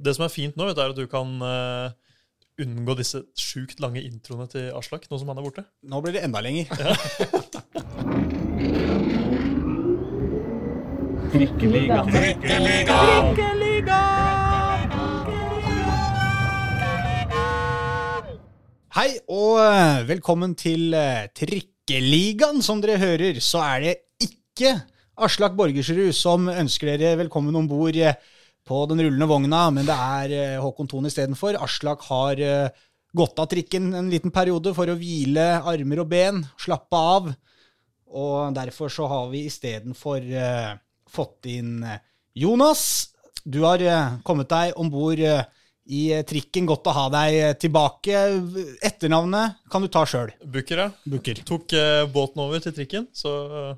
Det som er fint nå, vet du, er at du kan eh, unngå disse sjukt lange introene til Aslak, nå som han er borte. Nå blir det enda lenger. Hei og eh, velkommen til eh, Trikkeligaen. Som dere hører, så er det ikke Aslak Borgersrud som ønsker dere velkommen om bord på den rullende vogna, men det er eh, Håkon Thon istedenfor. Aslak har eh, gått av trikken en liten periode for å hvile armer og ben, slappe av. Og derfor så har vi istedenfor uh, fått inn Jonas. Du har kommet deg om bord i trikken. Godt å ha deg tilbake. Etternavnet kan du ta sjøl. Booker, ja. Booker. Tok båten over til trikken, så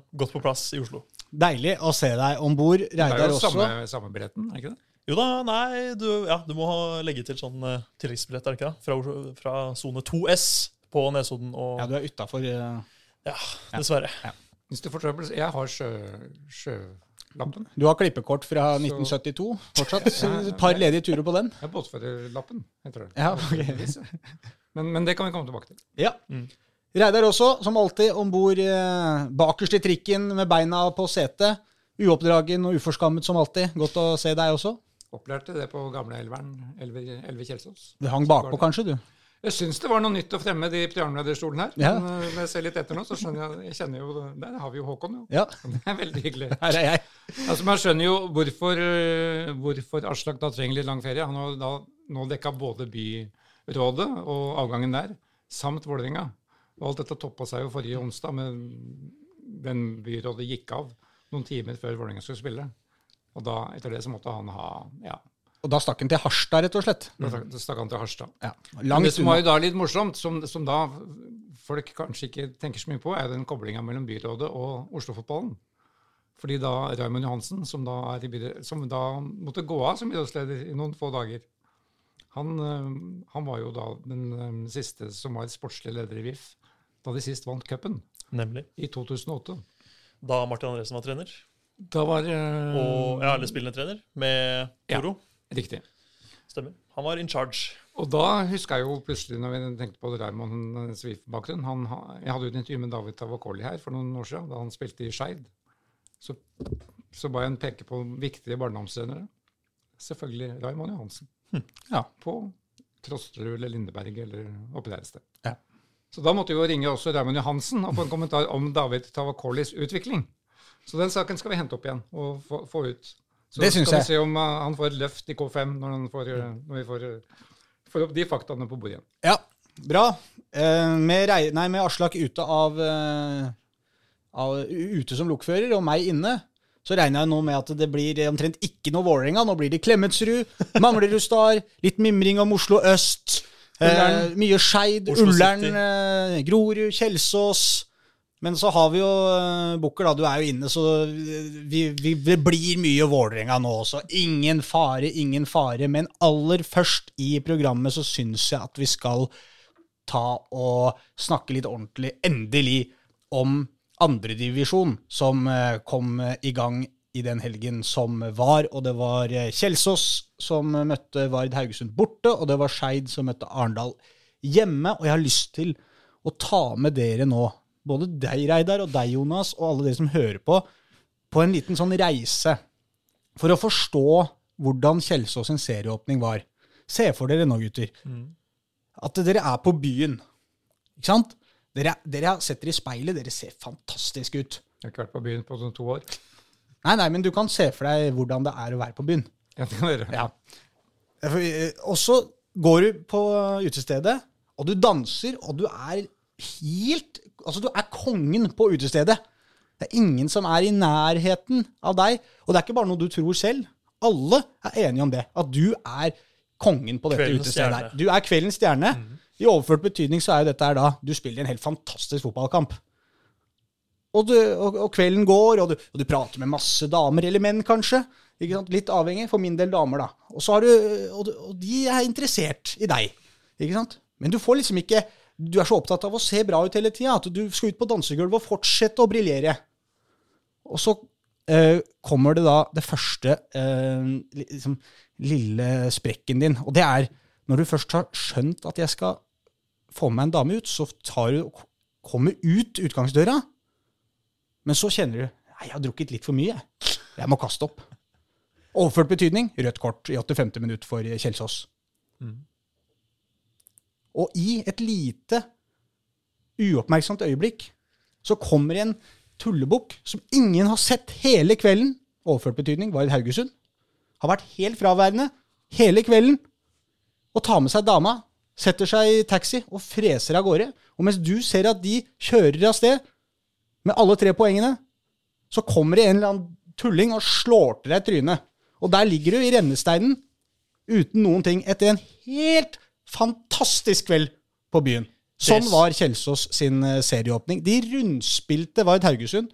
godt på plass i Oslo. Deilig å se deg om bord. Det er jo samme, samme billetten, er ikke det? Jo da, nei, du, ja, du må ha, legge til sånn uh, tilleggsbillett, er det ikke det? Fra, sone 2S på Nesodden og Ja, du er utafor Ja, dessverre. Hvis du får trøbbel Jeg har sjø, sjølappen. Du har klippekort fra Så- 1972 fortsatt. Ja, ja, Et par ledige turer på den. Jeg har båtførerlappen, heter det. Ja, okay. men, men det kan vi komme tilbake til. Ja. Mm. Reidar også, som alltid, om bord eh, bakerst i trikken med beina på setet. Uoppdragen og uforskammet som alltid. Godt å se deg også. Opplærte det på gamle Elveren, Elver, Elver Kjelsås. Du hang bakpå, kanskje, du? Jeg syns det var noe nytt og fremmed i programlederstolen her. Ja. Men eh, når jeg ser litt etter nå, så skjønner jeg Jeg kjenner jo Der har vi jo Håkon, jo. Ja, Det er veldig hyggelig. her er jeg. Altså, Man skjønner jo hvorfor, øh, hvorfor Aslak da trenger litt lang ferie. Han har da nå dekka både byrådet og avgangen der, samt Vålerenga. Og alt dette toppa seg jo forrige onsdag, men den byrådet gikk av noen timer før Vålerenga skulle spille. Og da, etter det så måtte han ha Ja, Og da stakk han til Harstad, rett og slett. da stakk- stakk han til Harstad. Ja, Men Langt det som var jo da litt morsomt, som, som da folk kanskje ikke tenker så mye på, er den koblinga mellom byrådet og Oslo-fotballen. Fordi da Raymond Johansen, som da, er i byrå- som da måtte gå av som byrådsleder i noen få dager han, øh, han var jo da den øh, siste som var sportslig leder i VIF da de sist vant cupen, Nemlig. i 2008. Da Martin Andresen var trener, Da var uh, og ja, eller spillende trener, med Ja. Riktig. Stemmer. Han var in charge. Og da huska jeg jo plutselig, når vi tenkte på Raymond Swift-bakgrunn Jeg hadde jo et intervju med David Tavakoli her for noen år siden, da han spilte i Skeid. Så, så ba jeg peke på viktige barndomstrenere. Selvfølgelig Raymond Johansen. Ja. På Trosterud eller Lindeberg eller oppi der et sted. Ja. Så da måtte vi jo ringe også Raymond Johansen og få en kommentar om David Tavakolis utvikling. Så den saken skal vi hente opp igjen og få, få ut. Så Det skal jeg. vi se om uh, han får et løft i K5 når, han får, uh, når vi får, uh, får opp de faktaene på bordet igjen. Ja, bra. Eh, med, rei nei, med Aslak ute av, eh, av Ute som lokfører, og meg inne, så regner jeg nå med at det blir omtrent ikke noe Vålerenga. Nå blir det Klemetsrud, Manglerud Star, litt mimring om Oslo øst. Eh, mye Skeid, Ullern, eh, Grorud, Kjelsås. Men så har vi jo uh, Bukker, da. Du er jo inne, så vi, vi, det blir mye Vålerenga nå også. Ingen fare, ingen fare. Men aller først i programmet så syns jeg at vi skal ta og snakke litt ordentlig, endelig, om andredivisjon, som eh, kom eh, i gang i den helgen som var. Og det var eh, Kjelsås som møtte Vard Haugesund borte, og det var Skeid som møtte Arendal hjemme. Og jeg har lyst til å ta med dere nå, både deg, Reidar, og deg, Jonas, og alle dere som hører på, på en liten sånn reise for å forstå hvordan Kjelsås sin serieåpning var. Se for dere nå, gutter, at dere er på byen. Ikke sant? Dere, dere setter i speilet, dere ser fantastisk ut. Jeg har ikke vært på byen på sånn to år. Nei, nei, men du kan se for deg hvordan det er å være på byen. Ja, det kan være. Ja. Eh, Og så går du på utestedet, og du danser, og du er helt Altså, du er kongen på utestedet. Det er ingen som er i nærheten av deg. Og det er ikke bare noe du tror selv. Alle er enige om det. At du er kongen på dette Kveldens utestedet. stjerne. Du er kveldens stjerne. I overført betydning så er jo dette her da Du spiller en helt fantastisk fotballkamp. Og, du, og, og kvelden går, og du, og du prater med masse damer, eller menn kanskje. Litt avhengig. For min del damer, da. Og, så har du- og de er interessert i deg. Ikke sant? Men du får liksom ikke Du er så opptatt av å se bra ut hele tida at du skal ut på dansegulvet og fortsette å briljere. Og så eh, kommer det da det første eh, liksom, lille sprekken din. Og det er når du først har skjønt at jeg skal få med meg en dame ut, så tar du, kommer ut utgangsdøra, men så kjenner du Nei, jeg har drukket litt for mye. Jeg må kaste opp. Overført betydning rødt kort i 85. minutt for Kjelsås. Og i et lite uoppmerksomt øyeblikk så kommer en tullebukk som ingen har sett hele kvelden. Overført betydning var i Haugesund. Har vært helt fraværende hele kvelden. Og tar med seg dama, setter seg i taxi og freser av gårde. Og mens du ser at de kjører av sted med alle tre poengene, så kommer det en eller annen tulling og slår til deg i trynet. Og der ligger du i rennesteinen uten noen ting etter en helt fantastisk kveld på byen. Sånn var Kjelsås sin eh, serieåpning. De rundspilte Vard Haugesund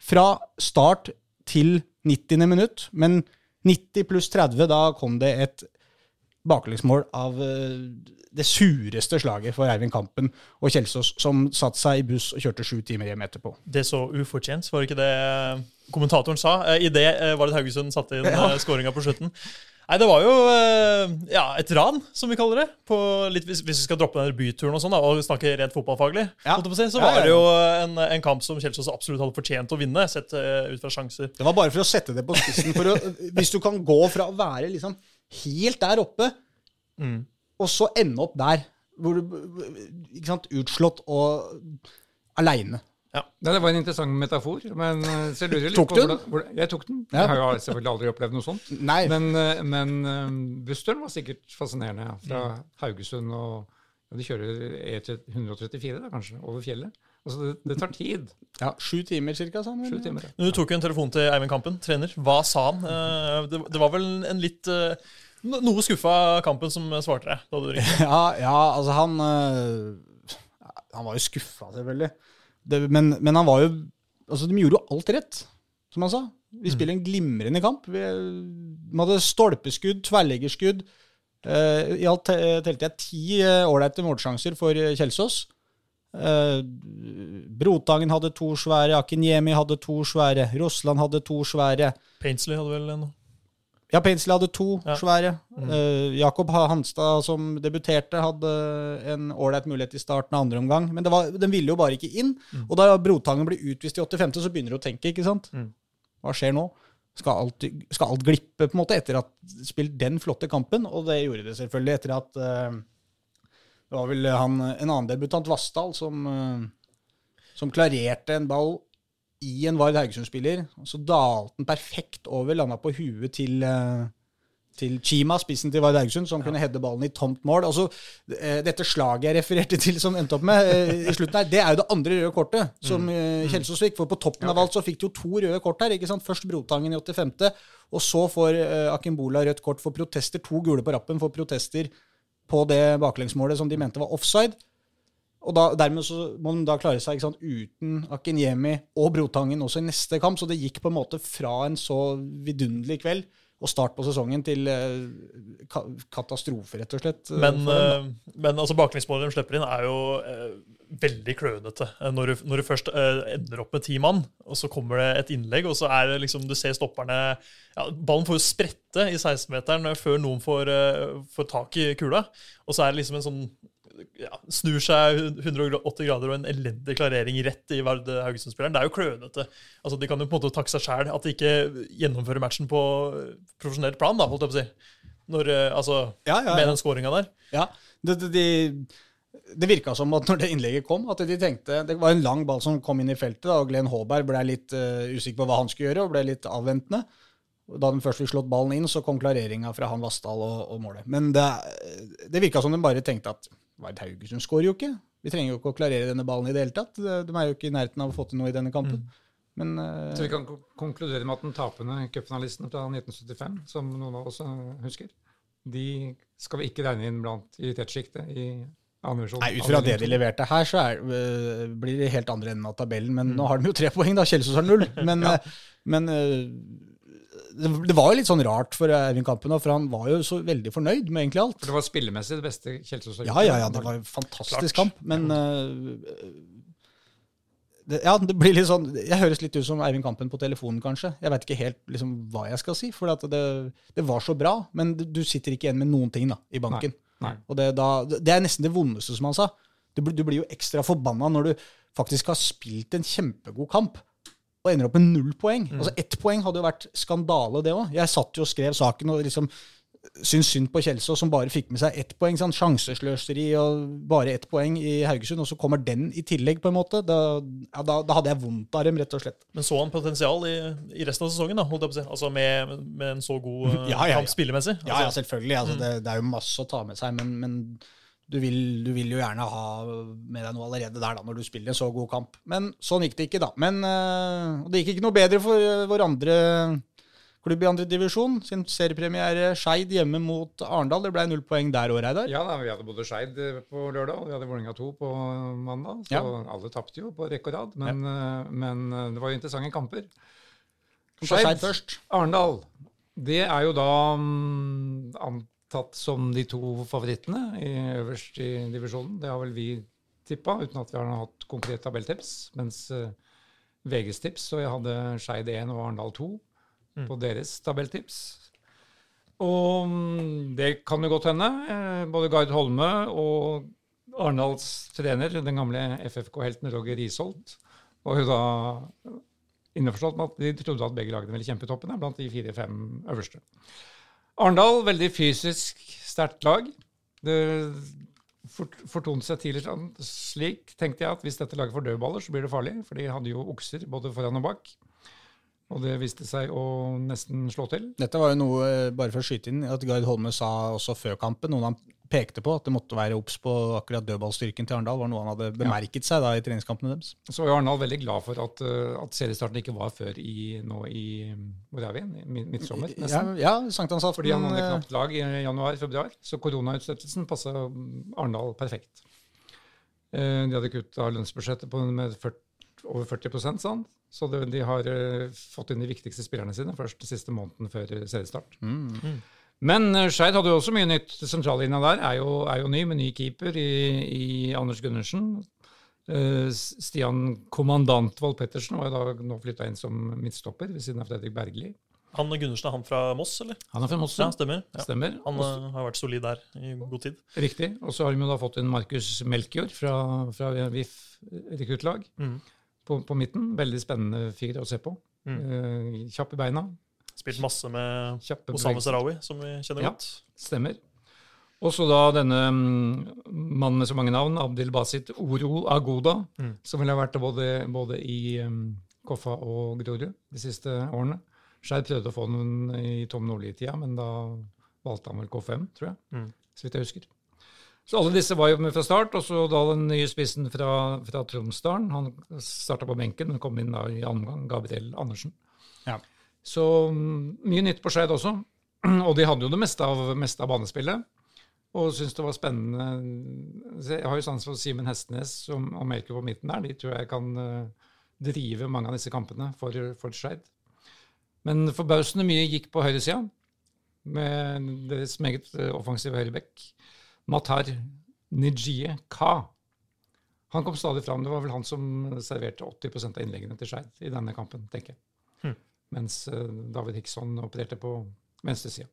fra start til 90. minutt, men 90 pluss 30, da kom det et baklengsmål av eh, det sureste slaget for Eivind Kampen og Kjelsås, som satte seg i buss og kjørte sju timer hjem etterpå. Det så ufortjent, var det ikke det kommentatoren sa? Eh, I det eh, var det Haugesund satte inn ja. skåringa på slutten. Nei, det var jo eh, ja, et ran, som vi kaller det. På litt, hvis, vi skal droppe den byturen og sånn og snakke rent fotballfaglig, Ja. si, så var det jo en, en kamp som Kjelsås absolutt hadde fortjent å vinne, sett eh, ut fra sjanser. Det var bare for å sette det på spissen. For å, hvis du kan gå fra å være liksom helt der oppe, Mm. og så ende opp der, hvor du ikke sant, utslått og aleine. Ja, det var en interessant metafor. Men eh, så jeg lurer litt Tok du den? hvordan- Jeg tok den. Ja. Jeg har jo selvfølgelig aldri opplevd noe sånt. Nei. Men, eh, men eh, bussturen var sikkert fascinerende. Fra Haugesund og ja, De kjører E134 da, kanskje, over fjellet. Altså, det, det tar tid. ja, sju timer ca. sa han. Sju timer. ja. Du tok jo en telefon til Eivind Kampen, trener. Hva sa han? Eh, Det, det var vel en litt eh, Noe skuffa Kampen som svarte deg da du ringte. Ja, ja, altså han øh, Han var jo skuffa, selvfølgelig. Det, men, men han var jo Altså, de gjorde jo alt rett, som han sa. Vi spiller en glimrende kamp. Vi, vi hadde stolpeskudd, tverrleggerskudd. I alt telte jeg ti eh, ålreite målsjanser for eh, Kjelsås. Eh, Brotangen hadde to svære, Akinyemi hadde to svære, Rossland hadde to svære. Painsley hadde vel en Ja, Painsley hadde to Ja. svære. Uh, Jakob Hanstad, som debuterte, hadde en ålreit mulighet i starten av andre omgang. Men det var, den ville jo bare ikke inn. Og da Brotangen blir utvist i 85., så begynner du å tenke, ikke sant? Mm. Hva skjer nå? Skal alt, skal alt glippe, på en måte, etter at spilt den flotte kampen? Og det gjorde det selvfølgelig etter at eh, Det var vel han, en annen debutant, Vassdal, som, eh, som klarerte en ball i en Vard Haugesund-spiller. Så dalte den perfekt over, landa på huet til, eh, til Chima, spissen til Vard Haugesund, som kunne heade ballen i tomt mål. Altså, eh, dette slaget jeg refererte til, som endte opp med eh, i slutten her, det er jo det andre røde kortet som mm. Kjelsås fikk. For på toppen av alt så fikk de jo to røde kort her. ikke sant? Først Brotangen i 85., og så får eh, Akimbola rødt kort for protester. To gule på rappen for protester på det baklengsmålet som de mente var offside. Og da, dermed så må de da klare seg sant, uten Akinyemi og Brotangen også i neste kamp. Så det gikk på en måte fra en så vidunderlig kveld og start på sesongen til eh, katastrofe, rett og slett. eh, Men, eh, men altså baklengsmålet de slipper inn, er jo veldig klønete. Eh, Når du, når du først uh, ender opp med ti mann, og så kommer det et innlegg, og så er det liksom Du ser stopperne ja, Ballen får jo sprette i 16-meteren før noen får, uh, får tak i kula. Og så er det liksom en sånn ja, Snur seg 180 grader og en elendig klarering rett i Vard Haugesund-spilleren. Det er jo klønete. Altså, de kan jo på en måte takke seg sjæl at de ikke gjennomfører matchen på profesjonelt plan, da, holdt jeg på å si. Når, uh, altså, Ja. Med den skåringa der. Ja, det, det, de, det virka som at når det innlegget kom, at de tenkte Det var en lang ball som kom inn i feltet, da, og Glenn Håberg ble litt uh, usikker på hva han skulle gjøre, og ble litt avventende. Da de først fikk slått ballen inn, så kom klareringa fra han Vassdal og, og målet. Men det, det virka som de bare tenkte at Vard Haugesund skårer jo ikke. Vi trenger jo ikke å klarere denne ballen i det hele tatt. De er jo ikke i nærheten av å få til noe i denne kampen. Men uh, Så vi kan konkludere med at den tapende cupfinalisten fra 1975, som noen av oss eh, husker, de skal vi ikke regne inn blant irritert sjiktet i andre divisjon. Nei, Ut fra det de leverte her, så er, øh, blir det helt andre enden av tabellen. Men nå har de jo tre poeng, da. Kjelsås har null. Men, ja. men øh, det, det var jo litt sånn rart for Eivind Kampen, for han var jo så veldig fornøyd med egentlig alt. For det var spillemessig det beste Kjelsås har gjort? Ja, ja, ja, det var en fantastisk Klart. kamp. Men det, ja, det blir litt sånn Jeg høres litt ut som Eivind Kampen på telefonen, kanskje. Jeg veit ikke helt liksom, hva jeg skal si, for det, det, var så bra. Men du sitter ikke igjen med noen ting da, i banken. Nei. Nei. Og det, da, det, er nesten det vondeste, som han sa. Du, du blir jo ekstra forbanna når du faktisk har spilt en kjempegod kamp og ender opp med null poeng. Mm. Altså Ett poeng hadde jo vært skandale, det òg. Jeg satt jo og skrev saken og liksom syns synd på Kjelsås, som bare fikk med seg ett poeng. Sånn, sjansesløseri og bare ett poeng i Haugesund, og så kommer den i tillegg, på en måte. Da, ja, da, da hadde jeg vondt av dem, rett og slett. Men så han potensial i, i resten av sesongen, da, holdt jeg på å si? Altså med, med en så god ja, ja, ja. kamp spillemessig? Altså. Ja, ja, selvfølgelig. Altså, mm. det, det, er jo masse å ta med seg, men, men du, vil, du vil, jo gjerne ha med deg noe allerede der da, når du spiller en så god kamp. Men sånn gikk det ikke, da. Men og det gikk ikke noe bedre for uh, vår andre klubb i andredivisjon. Sin seriepremiere Skeid hjemme mot Arendal. Det ble null poeng der òg, Reidar? Ja, vi hadde både Skeid eh, på lørdag og vi hadde Vålerenga 2 på mandag. Så ja. alle tapte jo på rekke og rad. Men, ja. Eh, men, eh, det var jo interessante kamper. Skeid først. Arendal. Det er jo da um, antatt som de to favorittene i øverst i divisjonen. Det har vel vi tippa, uten at vi har hatt konkret tabelltips. Mens uh, VGs tips, så jeg hadde Skeid 1 og Arendal 2 på deres tabelltips. Og mm, det kan jo godt hende. Eh, både Gard Holme og Arendals trener, den gamle FFK-helten Roger Risholt, var jo da innforstått med at de trodde at begge lagene ville kjempe toppen blant de fire-fem øverste. Arendal, veldig fysisk sterkt lag. Det fortonte seg tidligere slik, tenkte jeg, at hvis dette laget får dødballer, så blir det farlig. For de hadde jo okser både foran og bak. Og det viste seg å nesten slå til. Dette var jo noe, eh, bare for å skyte inn, at Gard Holme sa også før kampen, noen han pekte på, at det måtte være obs på akkurat dødballstyrken til Arendal, var noe han hadde bemerket seg da i treningskampene deres. Så var Arendal veldig glad for at, eh, at, seriestarten ikke var før i, nå i hvor er vi igjen? Midtsommer, nesten. Ja, ja sankthansaften. Fordi han hadde knapt lag i januar-februar, så koronautsettelsen passa Arendal perfekt. Eh, de hadde kutta lønnsbudsjettet med 40, over 40 sa han. Så det, de har uh, fått inn de viktigste spillerne sine først den siste måneden før seriestart. Mm. Mm. Men uh, Skeid hadde jo også mye nytt. Sentrallinja der er jo, er jo, ny, med ny keeper i, i Anders Gundersen. Uh, Stian Kommandantvold Pettersen var jo da nå flytta inn som midtstopper ved siden av Fredrik Bergli. Han Gundersen er han fra Moss, eller? Han er fra Moss, ja. Stemmer. Ja. stemmer. Han Også, har vært solid der i god tid. Riktig. Og så har de jo da fått inn Markus Melkjord fra, fra VIF rekruttlag. Mm på, på, midten. Veldig spennende fyr å se på. Mm. Uh, kjapp i beina. Spilt masse med Kjappe Osama Sarawi, som vi kjenner ja, godt. Stemmer. Og så da denne um, mannen med så mange navn, Abdil Basit Oro Agoda, mm. som ville vært både, både i um, Koffa og Grorud de siste årene. Skeid prøvde å få den i Tom Nordli-tida, men da valgte han vel K5, tror jeg. Mm. Så vidt jeg husker. Så alle disse var jo med fra start. Og så da den nye spissen fra, fra Tromsdalen. Han starta på benken, men kom inn da i andre gang. Gabriel Andersen. Ja. Så mm, mye nytt på Skeid også. Og de hadde jo det meste av, meste av banespillet. Og syns det var spennende. Jeg har jo sans for Simen Hestnes og Melker på midten der. De tror jeg kan uh, drive mange av disse kampene for, for Skeid. Men forbausende mye gikk på høyresida, med deres meget uh, offensive høyrebekk. Matar Nijie Ka. Han kom stadig fram. Det var vel han som serverte 80% av innleggene til Skeid i denne kampen, tenker jeg. Hmm. Mens uh, David Hickson opererte på venstresida.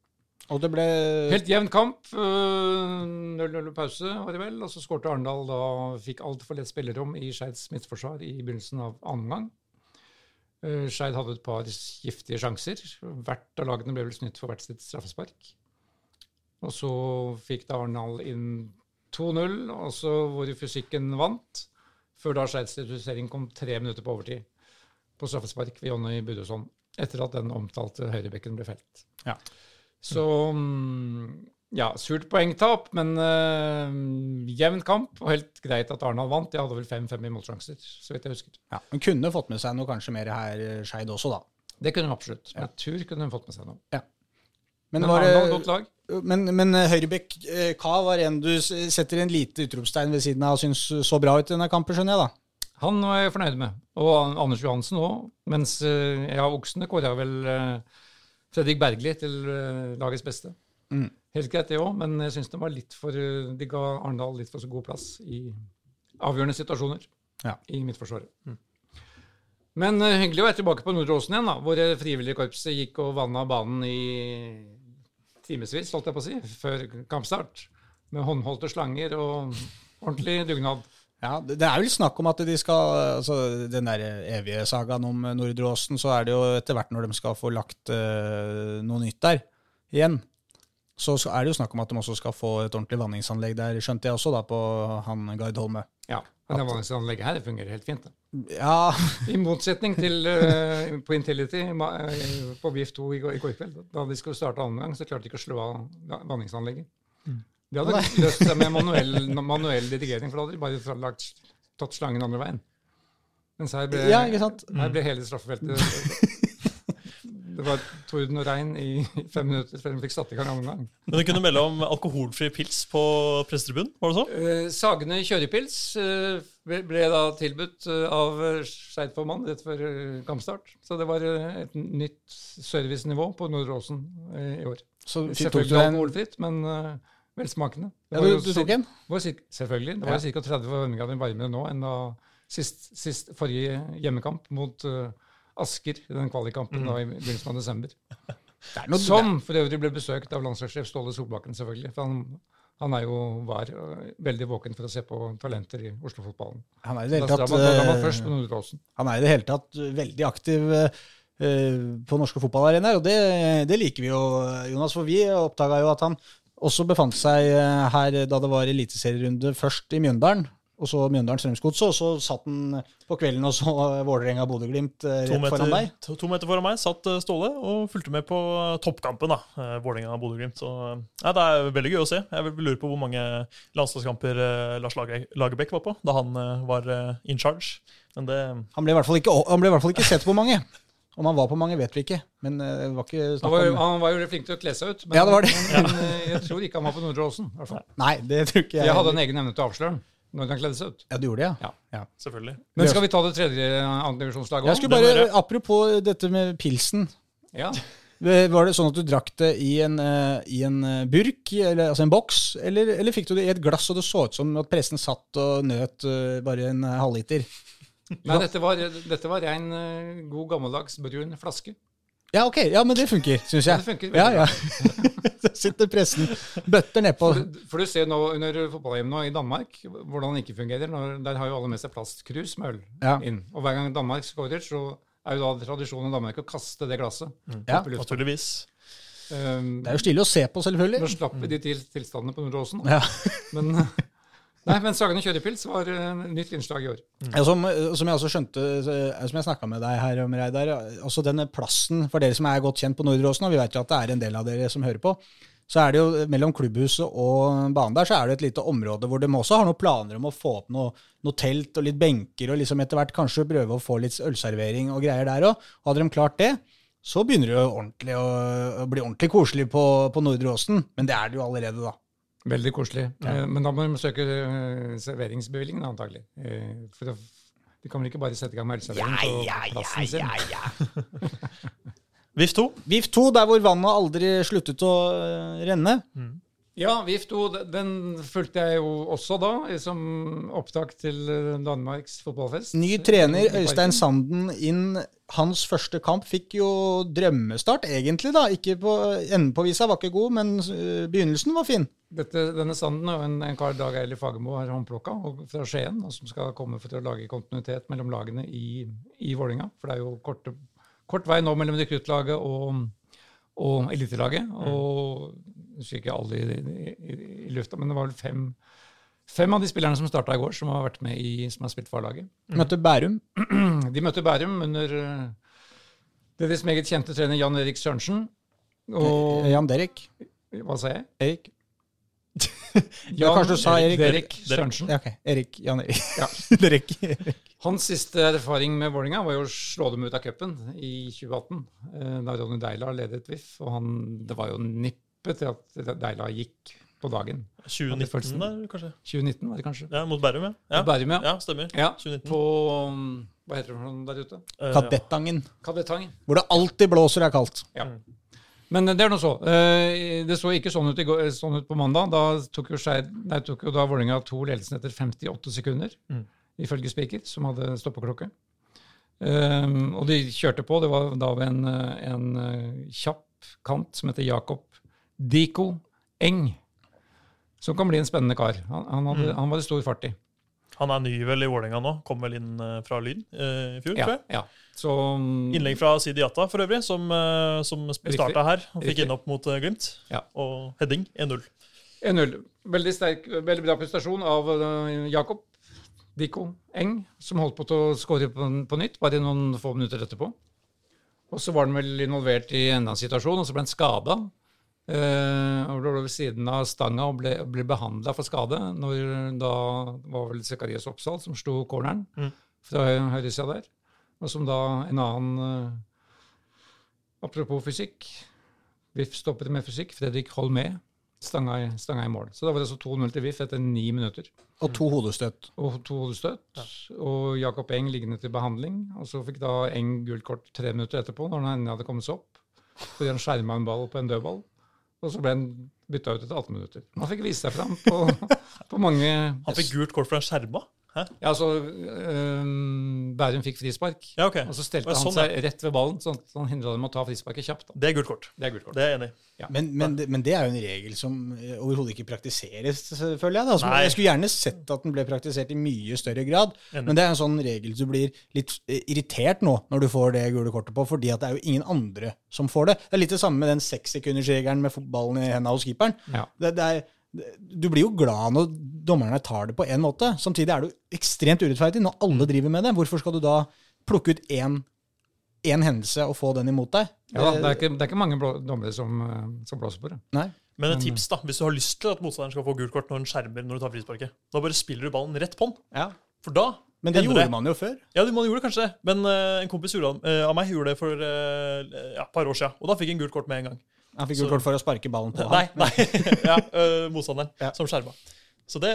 Og det ble Helt jevn kamp. 0-0 uh, pause, var det vel. Og så skårte Arendal da fikk altfor lett spillerom i Skeids midtforsvar i begynnelsen av annen gang. Uh, Skeid hadde et par giftige sjanser. Hvert av lagene ble vel snytt for hvert sitt straffespark. Og så fikk da Arendal inn 2-0, og så hvor fysikken vant. Før da Skeids redusering kom tre minutter på overtid på straffespark ved Jonny Budøsson. Etter at den omtalte høyrebekken ble felt. Ja. Så mm, ja, surt poengtap, men uh, jevn kamp. Og helt greit at Arendal vant. De hadde vel 5-5 i målsjanser, så vidt jeg husker. Ja, Men kunne fått med seg noe kanskje mer her Skeid også, da? Det kunne de absolutt. Ja. Jeg tror kunne de fått med seg noe. Ja. Men, men Arendal, godt lag. Men, men eh, Høyrebekk eh, Ka var en du setter en lite utropstegn ved siden av og syns så bra ut i denne kampen, skjønner jeg da? Han var jeg fornøyd med. Og Anders Johansen òg. Mens jeg ja, Oksene kåra vel Fredrik Bergli til lagets beste. Mm. Helt greit, det òg, men jeg syns de, de ga Arendal litt for så god plass i avgjørende situasjoner ja. i midtforsvaret. Mm. Men eh, hyggelig å være tilbake på Nordre Åsen igjen, da, hvor det frivillige korpset gikk og vanna banen i timevis, holdt jeg på å si, før kampstart. Med håndholdte slanger og ordentlig dugnad. Ja, det er vel snakk om at de skal altså Den der evige sagaen om Nordre Åsen, så er det jo etter hvert når de skal få lagt uh, noe nytt der igjen, så så er det jo snakk om at de også skal få et ordentlig vanningsanlegg der, skjønte jeg også, da, på han Gard Holme. Ja, men det vanningsanlegget her fungerer helt fint. Da. Ja, I motsetning til uh, på Intility eh, på BIF 2 i går, i går kveld. Da de skulle starte annen gang, så klarte de ikke å slå av va- vanningsanlegget. De hadde løst det med manuell, manuell dirigering, for da hadde de bare lagt, tatt slangen andre veien. Mens her ble, Ja, her ble hele straffefeltet Det var torden og regn i fem minutter før de fikk satt i gang annen gang. Men du kunne melde om alkoholfri pils på pressetribunen, var det så? Eh, Sagene kjørepils eh, ble, da tilbudt eh, av Skeidformann rett før kampstart. Så det var et nytt servicenivå på Nordre Åsen eh, i år. så Selvfølgelig en alkoholfritt, men velsmakende. Det ja, var du, du tok en? var Selvfølgelig. Det var jo ca. 30 varmegrader varmere nå enn da sist, sist forrige hjemmekamp mot eh, Asker i den kvalikkampen mm. i begynnelsen av desember. Er Som for øvrig ble besøkt av landslagssjef Ståle Solbakken, selvfølgelig. For han, han er jo var øh, veldig våken for å se på talenter i Oslo-fotballen. han er i det hele tatt da han er i det hele tatt veldig aktiv på norske fotballarenaer, og det, det liker vi jo, Jonas. For vi oppdaga jo at han også befant seg her da det var eliteserierunde, først i Mjøndalen, og så Mjøndalen Strømsgodset, og så satt han på kvelden og så Vålerenga-Bodø-Glimt eh, To rett foran deg. to, to meter foran meg satt eh, Ståle og fulgte med på toppkampen. da, eh, Vålerenga-Bodø-Glimt. Så eh, ja, Det er veldig gøy å se. Jeg vil- lurer på hvor mange landslagskamper eh, Lars Lage- Lagerbäck var på da han eh, var eh, in charge. Men det Han ble, i hvert fall ikke, han ble i hvert fall ikke sett på mange. Om han var på mange, vet vi ikke. Men eh, det var ikke Han var, jo, om han var jo flink til å kle seg ut, men, Ja, det var det. men, jeg tror ikke han var på Nordre Åsen. i hvert fall. Nei, det tror ikke jeg. Jeg hadde en egen evne til å avsløre han når han kledde seg ut. Ja, du gjorde det, ja. Ja. selvfølgelig. Men skal vi ta det tredje andredivisjonslaget Jeg òg? skulle det bare, Apropos dette med pilsen. Ja. Var det sånn at du drakk det i en, eh, i en eh, burk, eller, altså en boks, eller, eller fikk du det i et glass og det så ut som at pressen satt og nøt eh, bare en eh, halvliter? Nei, dette var, dette var øh, god, gammeldags brun flaske. Ja, ok, ja, men det funker, syns Ja, det funker Ja, veldig ja. Så sitter pressen bøtter nedpå. For, for du ser nå under fotball-EM nå i Danmark hvordan det ikke fungerer. Når, der har jo alle med seg plastkrus med øl Ja. inn. Og hver gang Danmark scorer, så er jo da tradisjonen i Danmark å kaste det glasset. Ja, opp. Naturligvis. Um, Det er jo stille å se på, nå selvfølgelig. slapp vi de til, tilstandene på Nordåsen. Ja. Men, nei, men Sagene kjørepils var uh, nytt innslag i år. Ja, som, som jeg også skjønte, eh, som jeg snakka med deg her om, Reidar, altså denne plassen for dere som er godt kjent på Nordråsen, og vi vet jo at det er en del av dere som hører på, så er det jo mellom klubbhuset og banen der, så er det et lite område hvor de også har noen planer om å få opp noe, noe telt og litt benker, og liksom etter hvert kanskje prøve å få litt ølservering og greier der òg. Hadde de klart det, så begynner det jo å, å bli ordentlig koselig på, på Nordre Åsen, men det er det jo allerede, da. Veldig koselig. Ja. men da må de søke serveringsbevilgningen antagelig. Eh, for de kan vel ikke bare sette i gang med ølservering på plassen sin? VIF 2. VIF 2, der hvor vannet aldri sluttet å renne. renne. Ja, VIF 2 den fulgte jeg jo også da, som opptak til eh, Danmarks fotballfest. Ny trener, Øystein Sanden, inn. Hans første kamp fikk jo drømmestart, egentlig. da. Ikke på, Enden på visa var ikke god, men øh, begynnelsen var fin. Dette, denne Sanden og en, en kar Dag Eilif Fagermo har håndplukka og fra Skien, og som skal komme for å lage kontinuitet mellom lagene i, i Vålinga. For det er jo kort, kort vei nå mellom rekruttlaget og, og elitelaget. Og jeg husker ikke alle i, i, i, lufta, men det var vel fem, fem av de spillerne som starta i går, som har vært med i, som har spilt for laget. Møtte Bærum. De møtte Bærum under eh, deres meget kjente trener Jan Erik Sørensen. Og Jan Derek. hva sa jeg? Erik. Jan, kanskje du sa Erik. Derek Sørensen. Ja, ok. Erik. Jan Erik. Ja. Derek. Hans siste erfaring med Vålerenga var jo å slå dem ut av cupen i 2018, eh, da Ronny Deila ledet VIF. Og han, det var jo nippet til at Deila gikk på dagen. 2019 der, kanskje? 2019 var det kanskje? Ja, Mot Bærum, ja. Ja, Bærum, ja. ja stemmer. ja 2019. på um, Hva heter det for noe der ute? Eh. Kadettangen. Kadettangen. Hvor det alltid blåser er kaldt. Ja. Men det er nå så. Eh, Det så ikke sånn ut, i går, sånn ut på mandag. Da tok jo, Scheid, nei, tok jo da Vålerenga to ledelsen etter 58 sekunder, Mm. ifølge Spiker, som hadde stoppeklokke. Um, og de kjørte på. Det var da ved en, eh, en eh, kjapp kant som heter Jakob Diko Eng. Som kan bli en spennende kar. Han, han, hadde, Mm. han var det stor fart i. Han er ny vel i Vålerenga nå. Kom vel inn eh, fra Lyn eh, i fjor, Ja, tror jeg. ja. Så um, Innlegg fra Sidi Jata for øvrig, som, eh, som starta her. Han fikk Riktig. inn opp mot eh, Glimt. Ja. Og heading 1-0. 1-0. Veldig sterk, veldig bra prestasjon av Jakob Diko Eng, som holdt på til å skåre på, på nytt bare noen få minutter etterpå. Og så var han vel involvert i enda en situasjon, og så ble han skada. Eh, og lå ved siden av stanga og ble, ble behandla for skade. Når da var vel Zekarias Oppsal som slo corneren Mm. fra hø- høyresida der. Og som da en annen uh, Apropos fysikk. VIF stoppet med fysikk. Fredrik Holmé stanga i, stanga i mål. Så da var det altså 2-0 til VIF etter ni minutter. Og to hodestøt. Og to hodestøt. Og Jakob Eng liggende til behandling. Og så fikk da Eng gult kort tre minutter etterpå, når han endelig hadde kommet seg opp. Fordi han skjerma en ball på en dødball. Og så ble han bytta ut etter 18 minutter. Han fikk vise seg fram på, på mange Han fikk gult kort fra skjerma. Hæ? Ja, altså um, Bærum fikk frispark. Ja, okay. Og så stelte sånn, han seg seg rett ved ballen, sånn at han hindra dem å ta frisparket kjapt. Da. Det er gult kort. Det er gult kort. Det er jeg enig ja. Men, men, det- men det er jo en regel som eh, overhodet ikke praktiseres, føler jeg. Da. Som, jeg skulle gjerne sett at den ble praktisert i mye større grad. Enig. Men det er en sånn regel du blir litt eh, irritert nå når du får det gule kortet på, fordi at det er jo ingen andre som får det. Det er litt det samme med den sekssekundersregelen med ballen i hendene hos keeperen. Ja. Det, det er, du blir jo glad når dommerne tar det på én måte. Samtidig er det jo ekstremt urettferdig når alle driver med det. Hvorfor skal du da plukke ut én, én hendelse og få den imot deg? Ja, det, er ikke, det er ikke mange dommere som, øh, som blåser på det. Nei. Men et tips, da, hvis du har lyst til at motstanderen skal få gult kort når han skjermer når du tar frisparket, da bare spiller du ballen rett på han. Ja. For da Men det gjorde gjorde man jo før. Ja, man gjorde kanskje det. Men uh, en kompis gjorde, uh, av meg gjorde det for uh, ja, et par år siden. Og da fikk han gult kort med en gang. Han fikk jo kort for å sparke ballen på Nei, ham. nei. ja, eh, motstanderen Ja. som skjerma. Så det,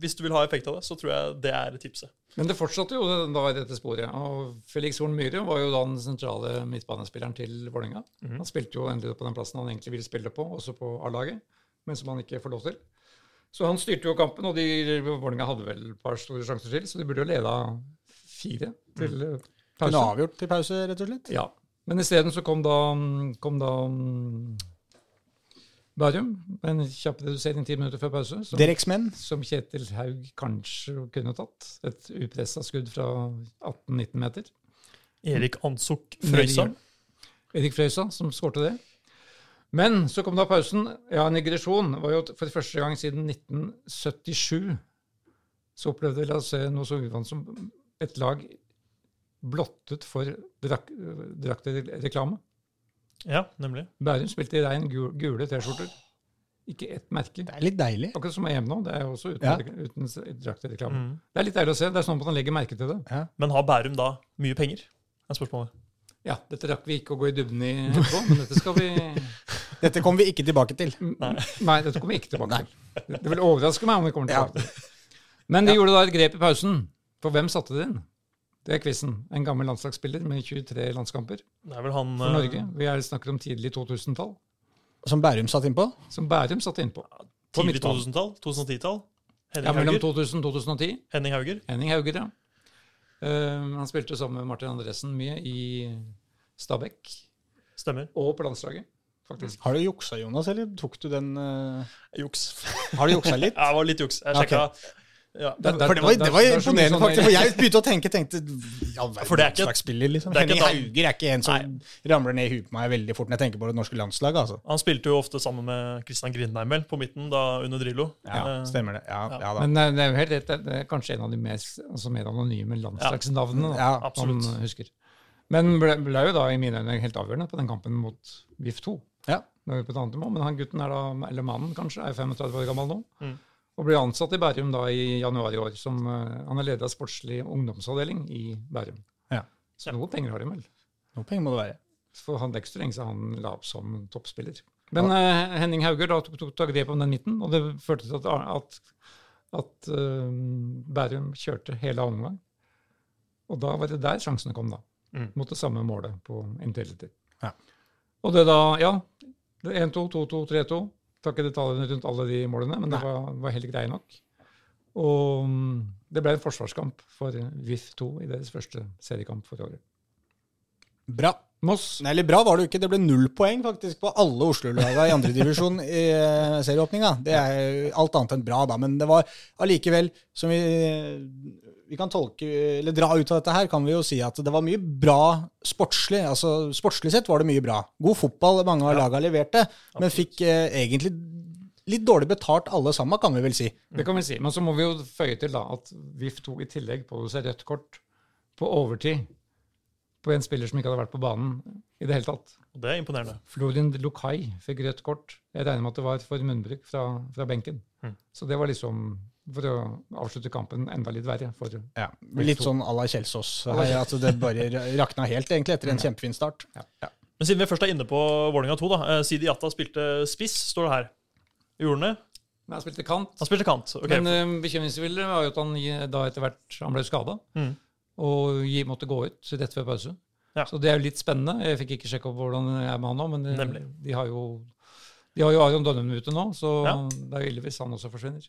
hvis du vil ha effekt av det, så tror jeg det er tipset. Men det fortsatte jo da i dette sporet. Og Felix Horn Myhre var jo da den sentrale midtbanespilleren til Vålerenga. Han spilte jo endelig på den plassen han egentlig ville spille på, også på A-laget, men som han ikke får lov til. Så han styrte jo kampen, og de, Vålerenga hadde vel et par store sjanser til, så de burde jo leda fire til pause. Kunne avgjort til pause, rett og slett. Ja. Men isteden så kom da, kom da Bærum med en kjapp redusering ti minutter før pause. Som, som Kjetil Haug kanskje kunne tatt. Et upressa skudd fra 18-19 meter. Erik Ansuk Frøysa. Erik Frøysa som skårte det. Men så kom da pausen. Ja, en digresjon var jo for første gang siden 1977 så opplevde vi å se noe så uvant som et lag blottet for drak draktreklame. Ja, nemlig. Bærum spilte i rein gu- gule T-skjorter. Ikke ett merke. Det er litt deilig. Akkurat som EM nå. Det er også uten, Ja. uten draktreklame. Mm. Det er litt deilig å se. Det er sånn at man legger merke til det. Ja. Men har Bærum da mye penger? er spørsmålet. Ja, dette rakk vi ikke å gå i dybden i på, men dette skal vi Dette kommer vi ikke tilbake til. Nei, dette kommer vi ikke tilbake til. Det vil overraske meg om vi kommer tilbake til det. Men de gjorde da et grep i pausen. For hvem satte det inn? Det er quizen. En gammel landslagsspiller med 23 landskamper Det er vel han for eh, Norge. Vi er snakker om tidlig 2000-tall. Som Bærum satt innpå. Som Bærum satt innpå. På tidlig 2000-tall? 2010-tall? Ja, Henning mellom 2000 og 2010. Henning Hauger? Henning Hauger, ja. Uh, han spilte sammen med Martin Andresen mye i Stabæk Stemmer. og på landslaget, faktisk. Har du juksa, Jonas, eller tok du den uh... Juks. Har du juksa litt? Ja, det var litt juks. Jeg sjekka, sjekka. Ja, det, det, For det var, det var imponerende, sånn- faktisk. For jeg begynte å tenke tenkte, ja, For det er ikke- slags spiller, liksom. det er ikke Henning Hauger er ikke en som ramler ned i huet på meg veldig fort når jeg tenker på det norske landslaget. altså. Han spilte jo ofte sammen med Christian Grindheimel på midten da under Drillo. Ja, Eh, Stemmer det. Ja, ja. ja da. Men eh, det er jo helt rett, det er kanskje en av de mest, altså mer anonyme landslagsnavnene da, Ja, absolutt. man husker. Men ble, ble jo da i mine øyne helt avgjørende på den kampen mot VIF 2. Ja. Nå er vi på et annet nivå, Men han gutten er da, eller mannen kanskje, er 35 år gammel nå. Mm. Og ble ansatt i Bærum da i januar i år. som uh, Han er leder av sportslig ungdomsavdeling i Bærum. Ja. Så noe penger har de vel. Noe penger må det være. For han det er ikke så lenge siden han la opp som toppspiller. Men uh, Henning Hauger da tok, tok, tok grep om den midten, og det førte til at, at, at uh, Bærum kjørte hele annen omgang. Og da var det der sjansene kom, da. Mm. Mot det samme målet på Intility. Ja. Og det da, ja. er 1-2, 2-2, 3-2. Tar ikke detaljene rundt alle de målene, men det var, var helt greie nok. Og mm, det ble en forsvarskamp for VIF 2 i deres første seriekamp for året. Bra. Moss Nei, Eller bra var det jo ikke. Det ble null poeng faktisk på alle Oslo-laga i andredivisjon i eh, serieåpninga. Det er alt annet enn bra, da. Men det var allikevel, som vi, vi kan tolke, eller dra ut av dette her, kan vi jo si at det var mye bra sportslig. altså Sportslig sett var det mye bra. God fotball mange av laga leverte, men fikk eh, egentlig litt dårlig betalt alle sammen, kan vi vel si. Det kan vi si. Men så må vi jo føye til da, at VIF 2 i tillegg pådro rødt kort på overtid på en spiller som ikke hadde vært på banen i det hele tatt. Og det er imponerende. Florin Lukai fikk rødt kort. Jeg regner med at det var for munnbruk fra, fra benken. Mm. Så det var liksom for å avslutte kampen enda litt verre. For, Ja, litt sånn à la Kjelsås. Her, at det bare rakna helt, egentlig, etter en kjempefin start. Men siden vi først er inne på Vålerenga 2, da. eh, Sidi Jatta spilte spiss, står det her. Gjorde han det? Men han spilte kant. Han spilte kant. ok. Men uh, bekymringsfulle var jo at han da etter hvert han ble skada Mm. og måtte gå ut rett før pause. Ja. Så det er jo litt spennende. Jeg fikk ikke sjekke opp hvordan det er med han nå, men de, Nemlig. de har jo de har jo Aron Dønnum ute nå, så Ja. det er jo ille hvis han også forsvinner.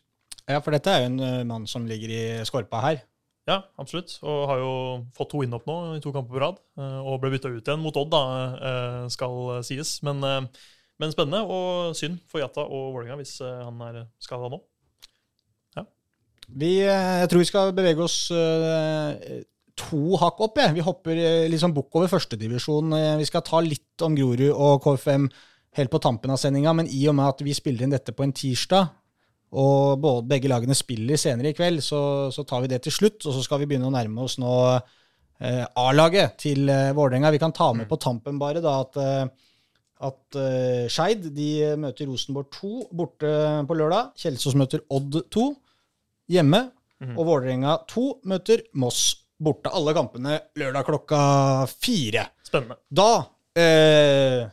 Ja, for dette er jo en eh, mann som ligger i skorpa her. Ja, absolutt. Og har jo fått to innhopp nå i to kamper på rad. eh, Og ble bytta ut igjen mot Odd, da, eh, skal sies. Men, men spennende, og synd for Jata og Vålerenga hvis han er skada nå. Vi, eh, jeg tror vi skal bevege oss to hakk opp. Ja. Vi hopper liksom bukk over førstedivisjon. Vi skal ta litt om Grorud og KFM helt på tampen av sendinga, men i og med at vi spiller inn dette på en tirsdag, og både, begge lagene spiller senere i kveld, så, så tar vi det til slutt. Og så skal vi begynne å nærme oss nå eh, A-laget til eh, Vålerenga. Vi kan ta med på tampen bare da at eh, at eh, Skeid de møter Rosenborg 2 borte på lørdag. Kjelsås møter Odd 2 hjemme. Mhm. Og Vålerenga 2 møter Moss borte. Alle kampene lørdag klokka fire. Spennende. Da, eh,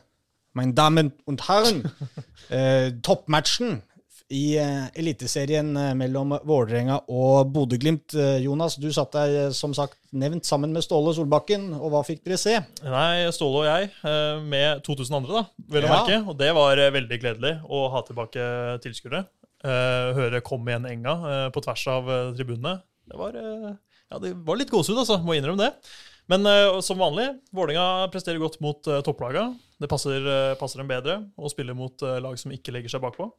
meine Damen und Herren, eh, toppmatchen i eh, Eliteserien eh, mellom Vålerenga og Bodø-Glimt. Eh, Jonas, du satt der som sagt nevnt sammen med Ståle Solbakken, og hva fikk dere se? Nei, Ståle og jeg med 2000 andre, da, vel å Ja. merke. Og det var veldig gledelig å ha tilbake tilskuere. Høre 'Kom igjen, Enga' på tvers av tribunene. Det var, ja, det var litt gåsehud, altså. Må innrømme det. Men uh, som vanlig, Vålerenga presterer godt mot uh, topplaga. Det passer, uh, passer dem bedre å spille mot lag som ikke legger seg bakpå.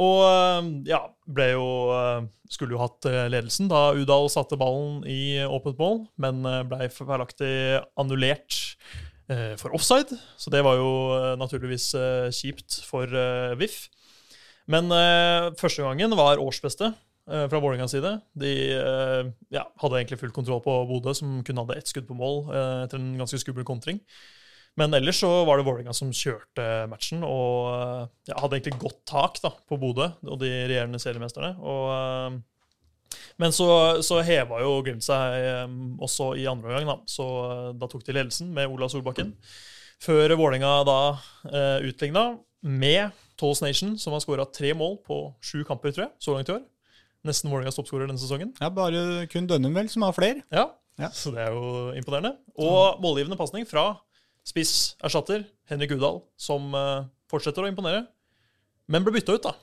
Og eh, ja, ble jo eh, Skulle jo hatt eh, ledelsen da Udal satte ballen i åpent mål, men ble feilaktig annullert for offside. Så det var jo naturligvis kjipt for VIF. Men første gangen var årsbeste fra Vålerengas side. De ja, hadde egentlig full kontroll på Bodø, som kun hadde ett skudd på mål etter en ganske skummel kontring. Men ellers så var det Vålerenga som kjørte matchen og eh, ja, hadde egentlig godt tak da, på Bodø og de regjerende seriemesterne. Og, eh, men så, så heva jo Glimt seg eh, også i andre omgang. Da. Så eh, da tok de ledelsen med Ola Solbakken. Før Vålerenga da uh, utligna med Tolls Nation, som har skåra tre mål på sju kamper, tror jeg, så langt i år. Nesten Vålerengas toppskårer denne sesongen. Ja, Bare kun Dønnum vel som har flere. Ja, Ja. Så det er jo imponerende. Og målgivende pasning fra spisserstatter Henrik Udal, som eh, fortsetter å imponere, men ble bytta ut, da.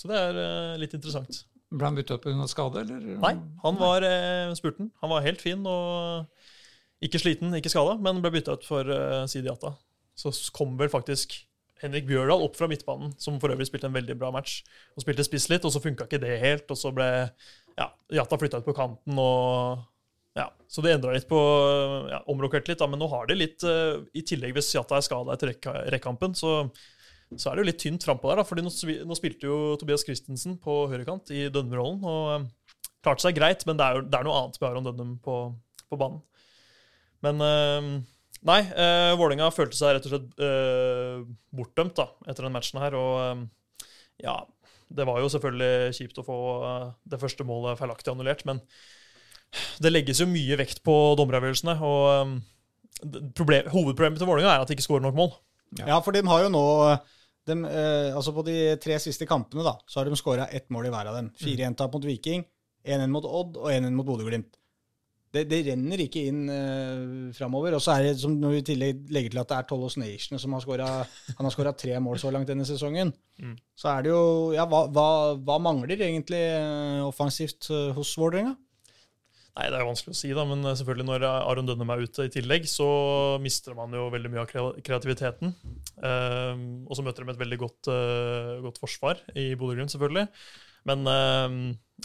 Så det er eh, litt interessant. Ble han byttet ut pga. skade, eller? Nei, han var uh, spurten. Han var helt fin og ikke sliten, ikke skada, men ble bytta ut for uh, Sidi Atta. Så kom vel faktisk Henrik Bjørdal opp fra midtbanen, som for øvrig spilte en veldig bra match. Og spilte spiss litt, og så funka ikke det helt, og så ble ja, Jata flytta ut på kanten, og ja, Så det endra litt på ja, Omrokert litt, da, men nå har de litt uh, I tillegg, hvis Jatta er skada etter rekka- rekkampen, så, så er det jo litt tynt frampå der. da, fordi nå, nå spilte jo Tobias Christensen på høyrekant i Dønnum-rollen, og uh, klarte seg greit, men det er jo det er noe annet med Aron Dønnum på, på banen. Men uh, Nei, uh, Vålerenga følte seg rett og slett eh, bortdømt da, etter den matchen her. Og eh, ja, det var jo selvfølgelig kjipt å få eh, det første målet feilaktig annullert, men det legges jo mye vekt på dommeravgjørelsene. Og eh, problem, hovedproblemet til Vålerenga er at de ikke skårer nok mål. Ja, for de har jo nå dem, eh, altså På de tre siste kampene da, så har de skåra ett mål i hver av dem. 4-1-tap mot Viking, 1-1 mot Odd og 1-1 mot Bodø-Glimt. Det, det renner ikke inn uh, framover. Og så er det, som når vi i tillegg legger til at det er Tollos Nation som har scoret, han har skåra tre mål så langt denne sesongen, Mm. så er det jo Ja, hva, hva, hva mangler egentlig eh, offensivt hos Vålerenga? Nei, Det er jo vanskelig å si, da, men selvfølgelig når Aron Dønnem er ute i tillegg, så mister man jo veldig mye av kreativiteten. Ehm, og så møter de et veldig godt, eh, godt forsvar i Bodø-Glimt, selvfølgelig. Men ehm,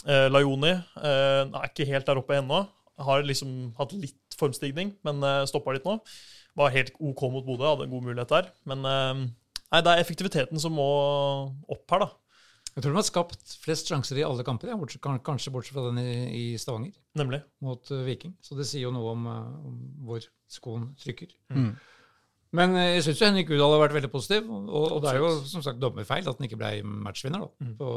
eh, Laioni eh, er ikke helt der oppe ennå. Har liksom hatt litt formstigning, men uh, stoppa litt nå. Var helt OK mot Bodø, hadde en god mulighet der. Men ehm, nei, det er effektiviteten som må opp her, da. Jeg tror de har skapt flest sjanser i alle kamper, ja, bortsett, kanskje bortsett fra den i, i Stavanger Nemlig. mot uh, Viking. Så det sier jo noe om, uh, om hvor skoen trykker. Mm. Men eh, jeg syns Henrik Udal har vært veldig positiv. Og, og det er jo som sagt dommerfeil at han ikke ble matchvinner da, Mm. på,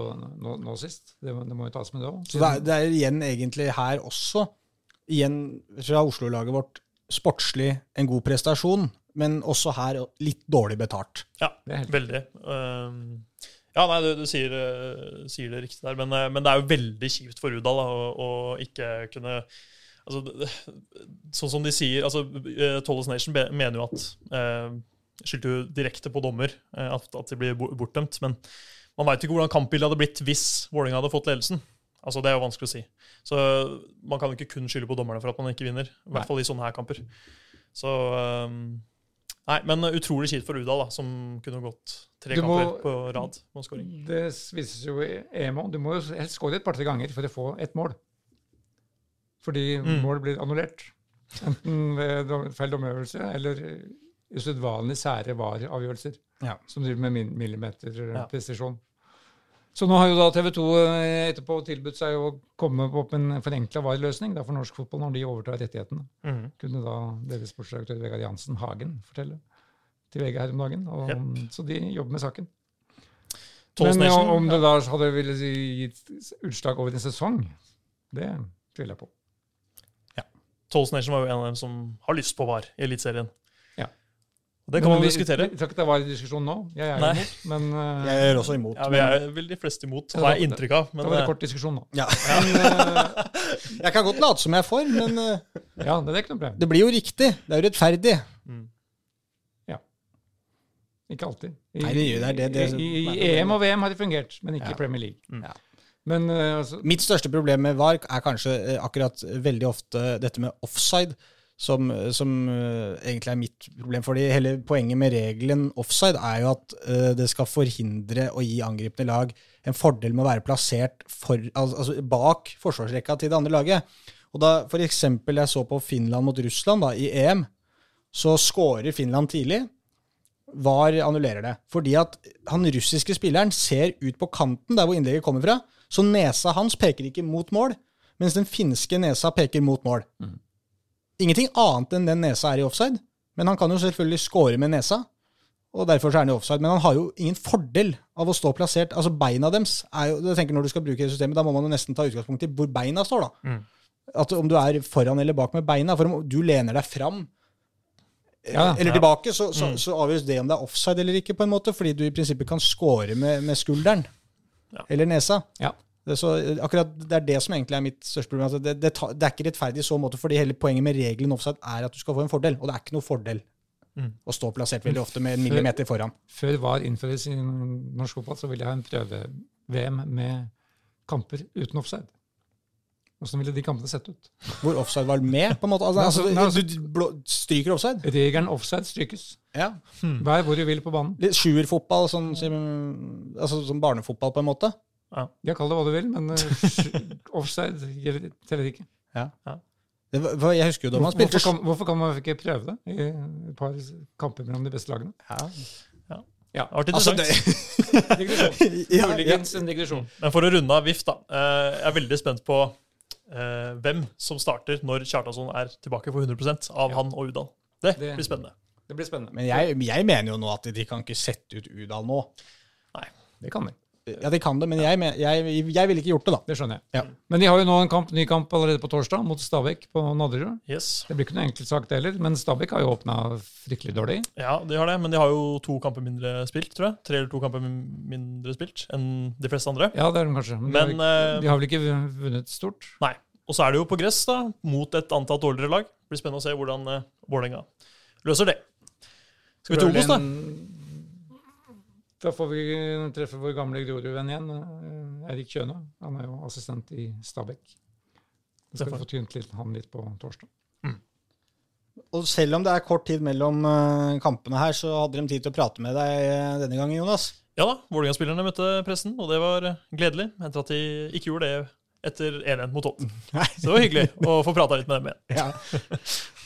nå, nå sist. Det, må- det må jo tas med det òg. Så det er, det er igjen egentlig her også, igjen fra Oslo-laget vårt, sportslig en god prestasjon, men også her litt dårlig betalt. Ja, Det er helt- veldig. Um, ja, nei, du, du sier, eh, sier det riktig der, men, eh, men det er jo veldig kjipt for Udal å, å ikke kunne altså, Sånn som de sier altså, eh, Tolles Nation mener jo at eh, Skyldte jo direkte på dommer at, at de blir bortdømt. Men man veit ikke hvordan kampbildet hadde blitt hvis Vålerenga hadde fått ledelsen. Altså, Det er jo vanskelig å si. Så man kan jo ikke kun skylde på dommerne for at man ikke vinner. I hvert fall i sånne her kamper. Så um, Nei, men utrolig kjipt for Udal, da, som kunne gått tre må- kamper på rad med skåring. Det vises jo i EMO. Du må jo helst skåre et par-tre ganger for å få ett mål. Fordi Mm. mål blir annullert. Enten ved feil dommerøvelse eller usedvanlig sære VAR-avgjørelser. Ja. Som driver med millimeterpresisjon. Ja. Så nå har jo da TV 2 eh, etterpå tilbudt seg å komme opp med en forenkla VAR-løsning for norsk fotball når de overtar rettighetene. Mm. Kunne da deres sportsdirektør Vegard Jansen Hagen fortelle til VG her om dagen. Og, Så de jobber med saken. Men ja, om, om det da hadde ville gitt utslag over en sesong, det tviler jeg på. Ja. Tolls Nation var jo en av dem som har lyst på VAR i Eliteserien. Ja. Det kan man vi, diskutere. Vi skal ikke ta var i diskusjonen nå. Jeg er Nei. imot, men uh, Jeg er også imot. Ja, Vi er vel de fleste imot, har jeg inntrykk av. Men var det eh, kort diskusjon nå. Ja. Men, uh, Jeg kan godt late som jeg er for, men uh, ja, det er ikke noe problem. det blir jo riktig. Det er jo rettferdig. Ikke alltid. I, Nei, det gjør det, det- det- i, i, I EM og VM har det fungert, men ikke Ja. Premier League. Mm. Ja. Men altså, Mitt største problem med VAR er kanskje akkurat veldig ofte dette med offside, som, som eh, egentlig er mitt problem. fordi hele poenget med regelen offside er jo at eh, det skal forhindre å gi angripende lag en fordel med å være plassert for, altså bak forsvarsrekka til det andre laget. Og da for eksempel jeg så på Finland mot Russland da, i EM, så scorer Finland tidlig. VAR annullerer det. Fordi at han russiske spilleren ser ut på kanten der hvor innlegget kommer fra, så nesa hans peker ikke mot mål, mens den finske nesa peker mot mål. Ingenting annet enn den nesa er i offside, men han kan jo selvfølgelig score med nesa, og derfor så er han i offside. Men han har jo ingen fordel av å stå plassert Altså Beina deres er jo jeg tenker Når du skal bruke det systemet, da må man jo nesten ta utgangspunkt i hvor beina står, da. Mm. At Om du er foran eller bak med beina. For om du lener deg fram Ja, eller ja. tilbake, så, så, Mm. så avgjøres det om det er offside eller ikke, på en måte, fordi du i prinsippet kan score med, med skulderen. Ja. Eller nesa. Ja. Det, så, akkurat det er det som egentlig er mitt største problem. Altså det, det, det er ikke rettferdig i så måte, fordi hele poenget med regelen offside er at du skal få en fordel, og det er ikke noe fordel Mm. å stå plassert veldig ofte med en millimeter foran. før VAR innføres i norsk fotball, så ville jeg ha en prøve-VM med kamper uten offside. Hvordan ville de kampene sett ut? Hvor offside var med, på en måte. Altså, Nei, altså, altså, altså- du blå, stryker offside. Regelen offside strykes. Ja. Vær hvor du vil på banen. Sjuerfotball, sånn, som- altså, som barnefotball, på en måte. Ja, kall det hva du vil, men eh, offside gjelder- teller ikke. Det var, jeg husker jo da man Hvorfor, spilte kan, hvorfor kan man ikke prøve det i et par kamper mellom de beste lagene? ja. det ja. Artig Altså, det, Digresjon. ja, ja. Muligens en digresjon. Men for å runde av VIF, da. eh, Jeg er veldig spent på eh, hvem som starter når Kjartansson er tilbake for 100 av Ja. han og Udal. Det Det- blir spennende. Det blir spennende. Men jeg, jeg mener jo nå at de kan ikke sette ut Udal nå. Nei, Det kan de. Ja, de kan det, men jeg, men- jeg, jeg ville ikke gjort det, da. Det skjønner jeg. Ja. Men de har jo nå en kamp, ny kamp allerede på torsdag mot Stabæk på Nadderud. Yes. Det blir ikke noe enkelt sak det heller, men Stabæk har jo åpna fryktelig dårlig. Ja, de har det, men de har jo to kamper mindre spilt, tror jeg. Tre eller to kamper mindre spilt enn de fleste andre. Ja, det er de kanskje. Men, de, har, Men ikke- eh, de har vel ikke vunnet stort? Nei. Og så er det jo på gress da, mot et antatt dårligere lag. Det blir spennende å se hvordan uh, Vålerenga løser det. Skal vi til Obos, da? Da får vi treffe vår gamle Grorud-venn igjen, eh, Erik Kjøne. Han er jo assistent i Stabekk. Da skal vi få tynt litt, han litt på torsdag. Og selv om det er kort tid mellom eh, kampene her, så hadde de tid til å prate med deg eh, denne gangen, Jonas. Ja da, Vålerenga-spillerne møtte pressen, og det var eh, gledelig. Etter at de ikke gjorde det etter 1-1 mot Odd. Så det var hyggelig å få prata litt med dem igjen. Ja.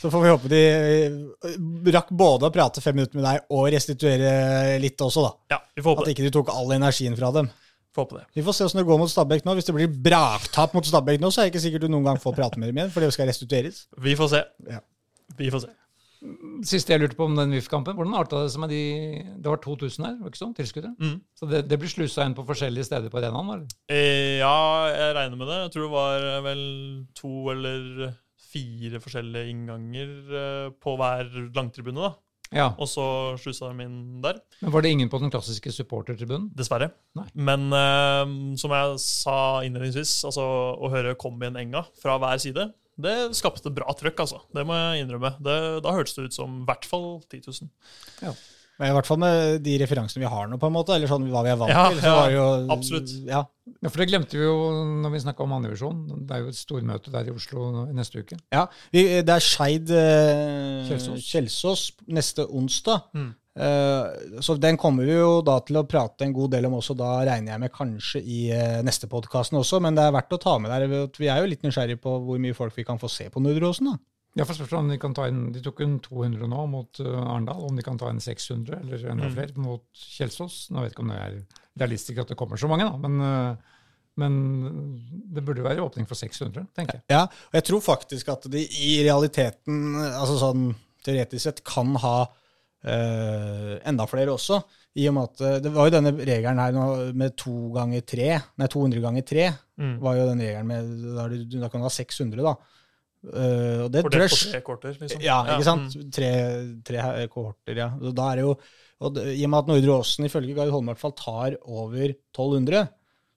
Så får vi håpe de eh, rakk både å prate fem minutter med deg og restituere litt også, da. Ja, vi får håpe At ikke de tok all energien fra dem. Får håpe det. Vi får se åssen det går mot Stabæk nå. Hvis det blir braktap mot Stabæk nå, så er det ikke sikkert du noen gang får prate med dem igjen, for det skal restitueres. Vi får se. Ja. Vi får se. Siste jeg lurte på om den VIF-kampen, hvordan arta det seg med de Det var 2000 her, var ikke sånn? Tilskuddet? Mm. Så det, det blir slusa inn på forskjellige steder på arenaen? eller? Eh, ja, jeg regner med det. Jeg tror det var vel to eller fire forskjellige innganger eh, på hver langtribune. da. Ja. Og så slussa de inn der. Men var det ingen på den klassiske supportertribunen? Dessverre. Nei. Men uh, som jeg sa innledningsvis, altså, å høre 'Kom igjen, Enga' fra hver side, det skapte bra trøkk, altså. Det må jeg innrømme. Det, da hørtes det ut som i hvert fall 10 000. Men I hvert fall med de referansene vi har nå, på en måte, eller sånn hva vi er vant Ja, til. så ja, var jo, absolutt. Ja, Ja, for det glemte vi jo når vi snakka om andredivisjon. Det er jo et stormøte der i Oslo neste uke. ja. Vi, det er Skeid eh, Kjelsås. Kjelsås neste onsdag. Mm. Eh, så den kommer vi jo da til å prate en god del om også, da regner jeg med kanskje i eh, neste podkasten også. Men det er verdt å ta med der. Vi er jo litt nysgjerrige på hvor mye folk vi kan få se på Nordåsen. da. Ja, for spørsmålet om De kan ta inn, de tok en 200 nå mot uh, Arendal. Om de kan ta inn 600 eller enda Mm. flere mot Kjelsås. Nå vet ikke om det er realistisk at det kommer så mange, da, men, uh, men det burde være åpning for 600, tenker jeg. Ja, og jeg tror faktisk at de i realiteten, altså sånn teoretisk sett, kan ha eh, enda flere også. I og med at eh, Det var jo denne regelen her med to ganger tre, nei 200 ganger tre, Mm. var jo den regelen med da kan du ha 600, da. Eh, og det Fordelt på tre korter, liksom. Ja, ikke sant? mm. Tre, tre kohorter, ja. Så da er det jo, og det, I og med at Nordre Åsen ifølge Gard Holm i hvert fall tar over 1200,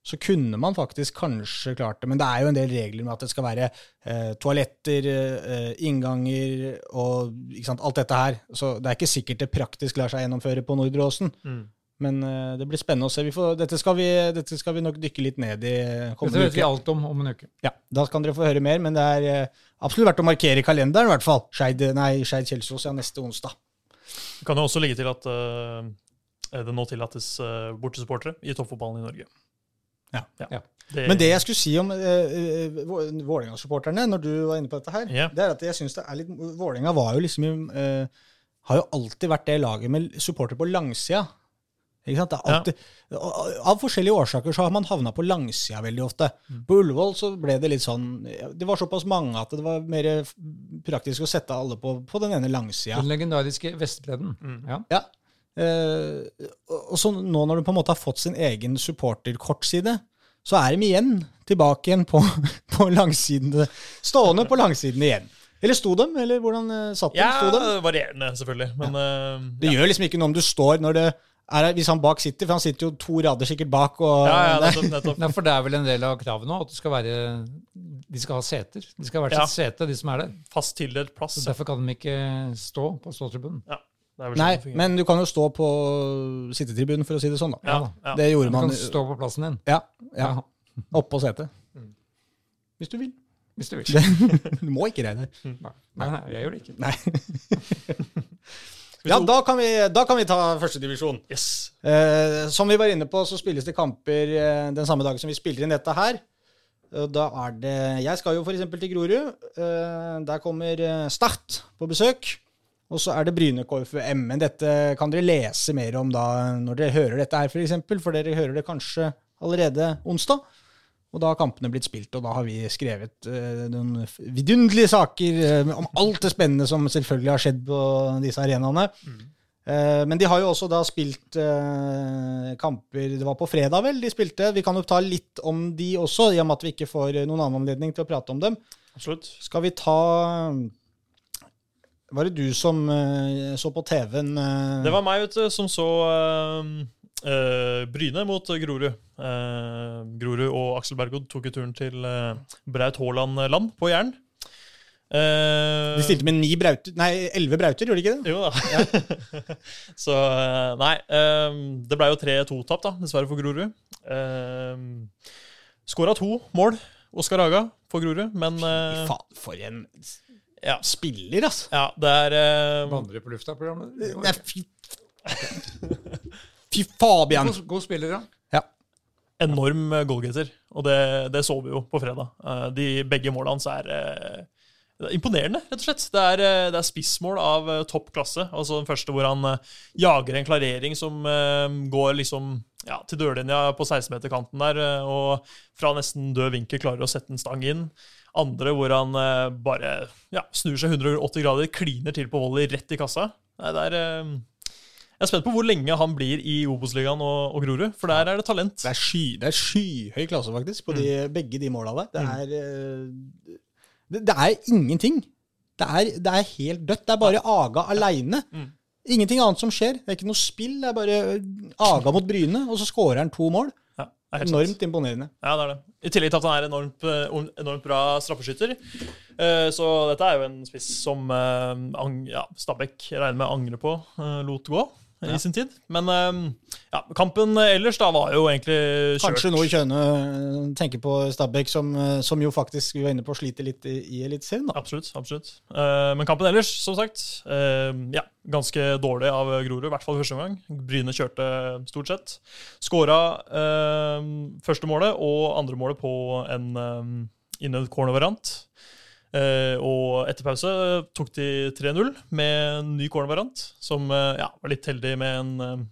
så kunne man faktisk kanskje klart det. Men det er jo en del regler med at det skal være eh, toaletter, eh, innganger og ikke sant, alt dette her. Så det er ikke sikkert det praktisk lar seg gjennomføre på Nordre Åsen. Mm. Men eh, det blir spennende å se. Vi får, dette, skal vi, dette skal vi nok dykke litt ned i Dette vet vet vi alt om om en uke. Ja, Da kan dere få høre mer, men det er eh, absolutt verdt å markere i kalenderen, i hvert fall. Skeid nei, Skeid Kjelsås ja, neste onsdag. Det kan jo også ligge til at uh, det nå tillates uh, bortesupportere i toppfotballen i Norge. Ja. Ja. Det, Men det jeg skulle si om uh, Vålerenga-supporterne, når du var inne på dette her, yeah. det er at jeg synes det er litt Vålerenga var jo liksom uh, Har jo alltid vært det laget med supportere på langsida. Ikke sant? Det er alltid, Av forskjellige årsaker så har man havna på langsida veldig ofte. Mm. På Ullevål så ble det litt sånn Det var såpass mange at det var mer praktisk å sette alle på, på den ene langsida. Den legendariske Vestbredden. Mm. Ja. Ja. Eh, og så nå når du på en måte har fått sin egen supporterkortside, så er de igjen tilbake igjen på, på langsiden. Stående på langsiden igjen. Eller sto dem, eller hvordan eh, satt de? Ja, Sto dem? varierende, selvfølgelig. Men ja. Det gjør liksom ikke noe om du står når det er Hvis han bak sitter, for han sitter jo to rader sikkert bak. Og, ja, ja, nettopp. nettopp. Nei, for det er vel en del av kravet nå at det skal være, de skal ha seter. De skal ha hvert Ja. sitt sete, de som er der. Fast tildelt plass. Så Derfor kan de ikke stå på ståtribunen. Ja, er Nei, sånn men du kan jo stå på sittetribunen, for å si det sånn. da. ja, ja. Det Du gjorde man kan stå på plassen din. ja, ja, oppå setet. Mm. Hvis du vil. hvis du vil. Du må ikke regne. Nei, nei, jeg gjør det ikke. Nei. Ja, da kan vi, da kan vi ta førstedivisjon. Yes. Eh, som vi var inne på, så spilles det kamper eh, den samme dagen som vi spiller inn dette her. Da er det Jeg skal jo f.eks. til Grorud. Eh, der kommer eh, Start på besøk. Og så er det Bryne KFUM. Men dette kan dere lese mer om da når dere hører dette her, f.eks. For, eksempel, for dere hører det kanskje allerede onsdag. Og da har kampene blitt spilt, og da har vi skrevet uh, noen vidunderlige saker uh, om alt det spennende som selvfølgelig har skjedd på disse arenaene. Eh, men de har jo også da spilt kamper Det var på fredag, vel, de spilte. Vi kan jo ta litt om de også, i og med at vi ikke får noen annen anledning til å prate om dem. Absolutt. Skal vi ta Var det du som så på TV-en? Det var meg vet du, som så Bryne mot Grorud. Eh, Grorud og Aksel Bergod tok jo turen til eh, Braut Haaland land på Jæren. Eh, De stilte med ni brauter, nei, elleve brauter, gjorde de ikke det? Jo da. Så eh, nei. eh, det ble jo 3-2-tap, da, dessverre for Grorud. Uh, Skåra to mål, Oskar Haga, for Grorud, men Fy Faen, for en ja, spiller, altså. ja, det er eh, Vandrer på lufta, programmet. Nei, fy Fy Fabian. God, god spiller, ja. Ja. enorm eh, goalgetter, og det, det så vi jo på fredag. Eh, De begge målene hans er eh, det er imponerende, rett og slett. Det er, det er spissmål av topp klasse. Altså Den første hvor han jager en klarering som går liksom ja, til dørlinja på 16-meterkanten der, og fra nesten død vinkel klarer å sette en stang inn. Andre hvor han bare ja, snur seg 180 grader, kliner til på volley rett i kassa. Nei, det er... eh, jeg er spent på hvor lenge han blir i Obos-ligaen og, og Grorud, for der er det talent. Det er, sky, det er skyhøy klasse, faktisk, på de, Mm. begge de måla der. Det er, eh, det, det er ingenting. Det er, det er helt dødt. Det er bare Aga aleine. Mm. Ingenting annet som skjer. Det er ikke noe spill. Det er bare Aga mot Bryne, og så skårer han to mål. Er sant. Enormt imponerende. Ja, det er det. I tillegg til at han er enormt, eh, enormt bra straffeskytter. Eh, Så dette er jo en spiss som eh, ja, Stabæk regner med å angre på eh, lot gå i sin tid. Men eh, ja, kampen ellers da var jo egentlig kjørt. Kanskje noe Kjøne eh, tenker på Stabæk, som, eh, som jo faktisk vi var inne på sliter litt i, i Eliteserien. Absolutt. absolutt. Eh, men kampen ellers, som sagt, eh, ja, ganske dårlig av Grorud, i hvert fall første omgang. Bryne kjørte stort sett. Skåra eh, første målet og andre målet på en uh, innøvd cornervariant. Og etter pause tok de 3-0 med en ny cornervariant, som eh, ja, var litt heldig med en eh,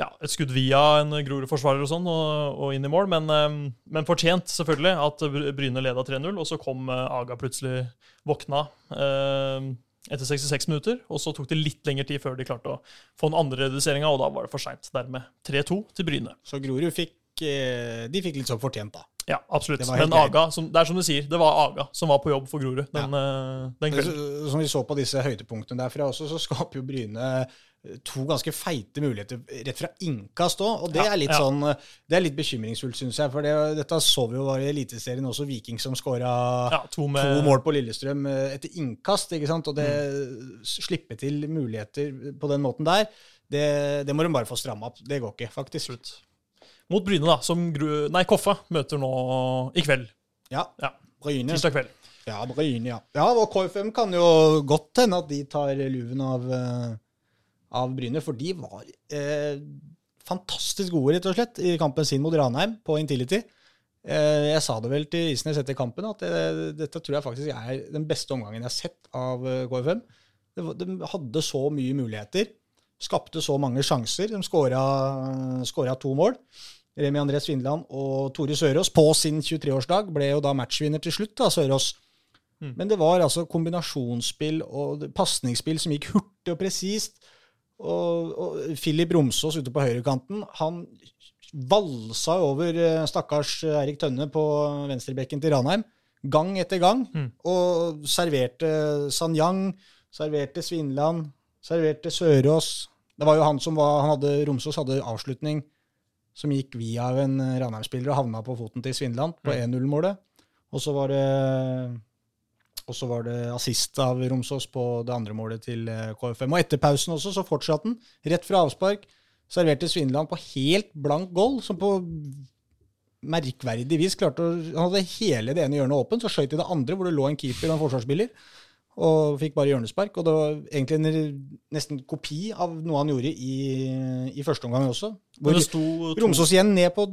ja, et skudd via en Grorud-forsvarer og sånn, og, og inn i mål. Men, eh, men fortjent, selvfølgelig, at Bry- Bryne leda 3-0. Og så kom eh, Aga plutselig våkna eh, etter 66 minutter. Og så tok det litt lengre tid før de klarte å få den andre reduseringa, og da var det for seint. Dermed 3-2 til Bryne. Så Grorud fikk, eh, de fikk litt sånn fortjent, da. Ja, absolutt. Men Aga, som, det er som du sier, det var Aga som var på jobb for Grorud den, ja. den kvelden. Som vi så på disse høydepunktene derfra også, så skaper jo Bryne eh, to ganske feite muligheter rett fra innkast òg. Og det Ja, er litt ja. sånn eh, Det er litt bekymringsfullt, syns jeg. For det, dette så vi jo var i Eliteserien også, Viking som skåra Ja, to to mål på Lillestrøm eh, etter innkast. ikke sant? Og det Mm. slippe til muligheter på den måten der, det, det må de bare få stramma opp. Det går ikke, faktisk. Absolutt. Mot Bryne, da, som Gru, nei, Koffa møter nå i kveld. Ja, Ja, Bryne. Tirsdag kveld. Ja, Bryne, ja. ja, og KFM kan jo godt hende at de tar luven av, eh, av Bryne, for de var eh, fantastisk gode, rett og slett, i kampen sin mot Ranheim på Intility. Eh, jeg sa det vel til Isnes etter kampen, at det, dette tror jeg faktisk er den beste omgangen jeg har sett av eh, KFM. De hadde så mye muligheter, skapte så mange sjanser. De skåra to mål. Remi André Svindland og Tore Sørås på sin 23-årsdag ble jo da matchvinner til slutt, da, Sørås. Men det var altså kombinasjonsspill og pasningsspill som gikk hurtig og presist. Og, og Philip Romsås ute på høyrekanten, han valsa over eh, stakkars Erik Tønne på venstrebekken til Ranheim gang etter gang. Mm. Og serverte Sanyang, serverte Svinland, serverte Sørås. Det var jo han som var, han hadde, Romsås hadde avslutning som gikk via en eh, Ranheim-spiller og havna på foten til Svindland på 1-0-målet. Og så var det og så var det assist av Romsås på det andre målet til eh, KFM. Og etter pausen også, så fortsatte han. Rett fra avspark. Serverte Svindland på helt blank goal, som på merkverdig vis klarte å Han hadde hele det ene hjørnet åpent, så skøyt i det andre, hvor det lå en keeper og en forsvarsspiller. Og fikk bare hjørnespark. Og det var egentlig en nesten kopi av noe han gjorde i, i første omgang også. Hvor Romsås igjen ned på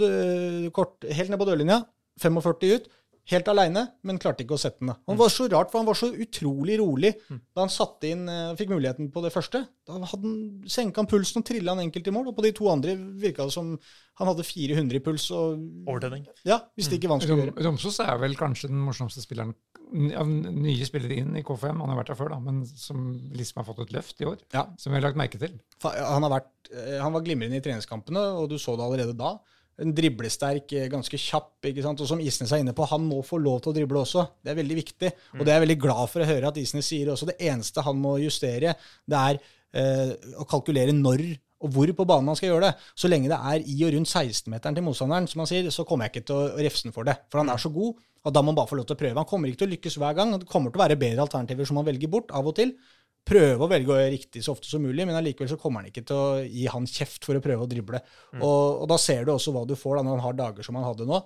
kort, helt ned på dørlinja. 45 ut. Helt aleine, men klarte ikke å sette den. Han var så rart, for han var så utrolig rolig da han satte inn, eh, fikk muligheten på det første. Da hadde han, senka han pulsen og trilla han enkelt i mål. Og på de to andre virka det som han hadde 400 i puls. og overtenning. ja, det ikke er vanskelig å gjøre. Romsås er vel kanskje den morsomste spilleren av nye spillere inn i KFM. Han har vært der før, da, men som liksom har fått et løft i år. Ja. Som vi har lagt merke til. Han, har vært, eh, han var glimrende i treningskampene, og du så det allerede da. En driblesterk, eh, ganske kjapp. ikke sant? Og som Isnes er inne på, han må få lov til å drible også. Det er veldig viktig. Og det er jeg veldig glad for å høre at Isnes sier også. Det eneste han må justere, det er eh, å kalkulere når og hvor på banen han skal gjøre det. Så lenge det er i og rundt 16-meteren til motstanderen, som han sier, så kommer jeg ikke til å refse han for det. For han er så god, og da må han bare få lov til å prøve. Han kommer ikke til å lykkes hver gang. Det kommer til å være bedre alternativer som han velger bort av og til. Prøve å velge å gjøre riktig så ofte som mulig, men allikevel så kommer han ikke til å gi han kjeft for å prøve å drible. Og, og da ser du også hva du får da når han har dager som han hadde nå.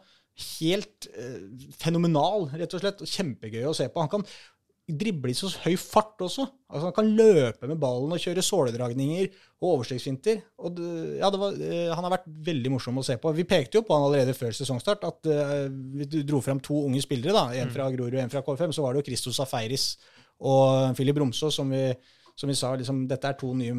Helt eh, fenomenal, rett og slett. Kjempegøy å se på. Han kan drible i så høy fart også. Altså Han kan løpe med ballen og kjøre såledragninger og overstegsfinter. Og ja, det var, eh, han har vært veldig morsom å se på. Vi pekte jo på han allerede før sesongstart at eh, vi dro fram to unge spillere, da, en fra Grorud og en fra KFM. Så var det jo Christos Safaris og Filip Romsås som vi, som vi sa liksom, dette er to nye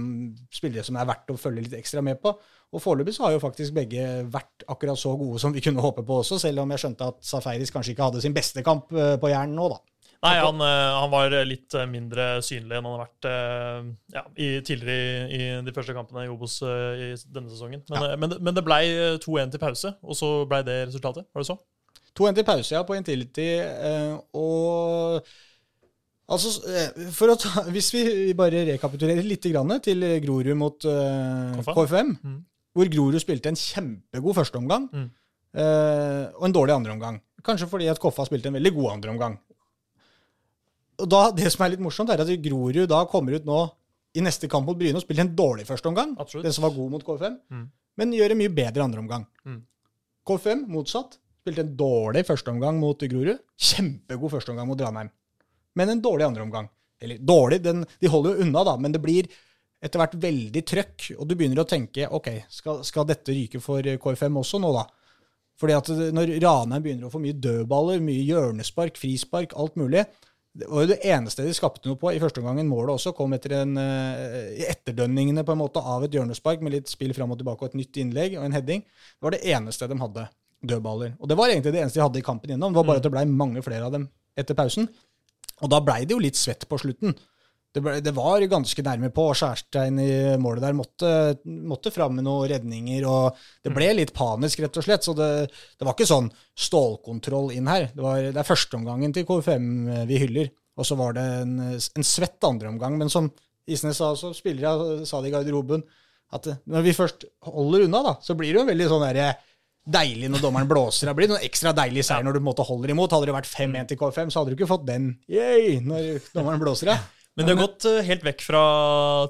spillere som er verdt å følge litt ekstra med på. Og foreløpig så har jo faktisk begge vært akkurat så gode som vi kunne håpe på også, selv om jeg skjønte at Safaris kanskje ikke hadde sin beste kamp eh, på Jæren nå, da. Nei, han, eh, han var litt eh, mindre synlig enn han har vært ja, i, tidligere i, i de første kampene i Obos i denne sesongen. Men, ja. men, det- men det ble 2-1 til pause, og så ble det resultatet. Var det så? 2-1 til pause, ja, på Intility. Og altså, eh, for å ta, Hvis vi bare rekapitulerer litt grann til Grorud mot uh, KFM. KFM, Mm. hvor Grorud spilte en kjempegod førsteomgang Mm. uh, og en dårlig andreomgang. Kanskje fordi at Koffa spilte en veldig god andreomgang. Og da, Det som er litt morsomt, er at Grorud da kommer ut nå i neste kamp mot Bryne og spiller en dårlig førsteomgang. Den som var god mot KFM. Mm. Men gjør en mye bedre andreomgang. Mm. KFM motsatt. Spilte en dårlig førsteomgang mot Grorud. Kjempegod førsteomgang mot Ranheim. Men en dårlig andreomgang. Eller dårlig, den, de holder jo unna, da, men det blir etter hvert veldig trøkk. Og du begynner å tenke ok, skal, skal dette ryke for KFM også nå, da? Fordi at når Ranheim begynner å få mye dødballer, mye hjørnespark, frispark, alt mulig Det var jo det eneste de skapte noe på i første omgang. Målet også kom etter en, eh, etterdønningene på en måte av et hjørnespark med litt spill fram og tilbake og et nytt innlegg og en heading. Det var det eneste de hadde. Dødballer. Og det var egentlig det eneste de hadde i kampen gjennom. Det var bare at det blei mange flere av dem etter pausen. Og da blei det jo litt svett på slutten. Det, ble, det var ganske nærme på. Skjærstein i målet der måtte, måtte fram med noen redninger. og Det ble litt panisk, rett og slett. Så det, det var ikke sånn stålkontroll inn her. Det, var, det er førsteomgangen til KFM vi hyller. Og så var det en, en svett andreomgang. Men som Isnes sa, så spillere sa det i garderoben, at når vi først holder unna, da, så blir det jo veldig sånn derre deilig når dommeren blåser. Det blir noe ekstra deilig seier når du på en måte holder imot. Hadde det vært 5-1 til KFM, så hadde du ikke fått den yay, når dommeren blåser av. Men det har gått eh, helt vekk fra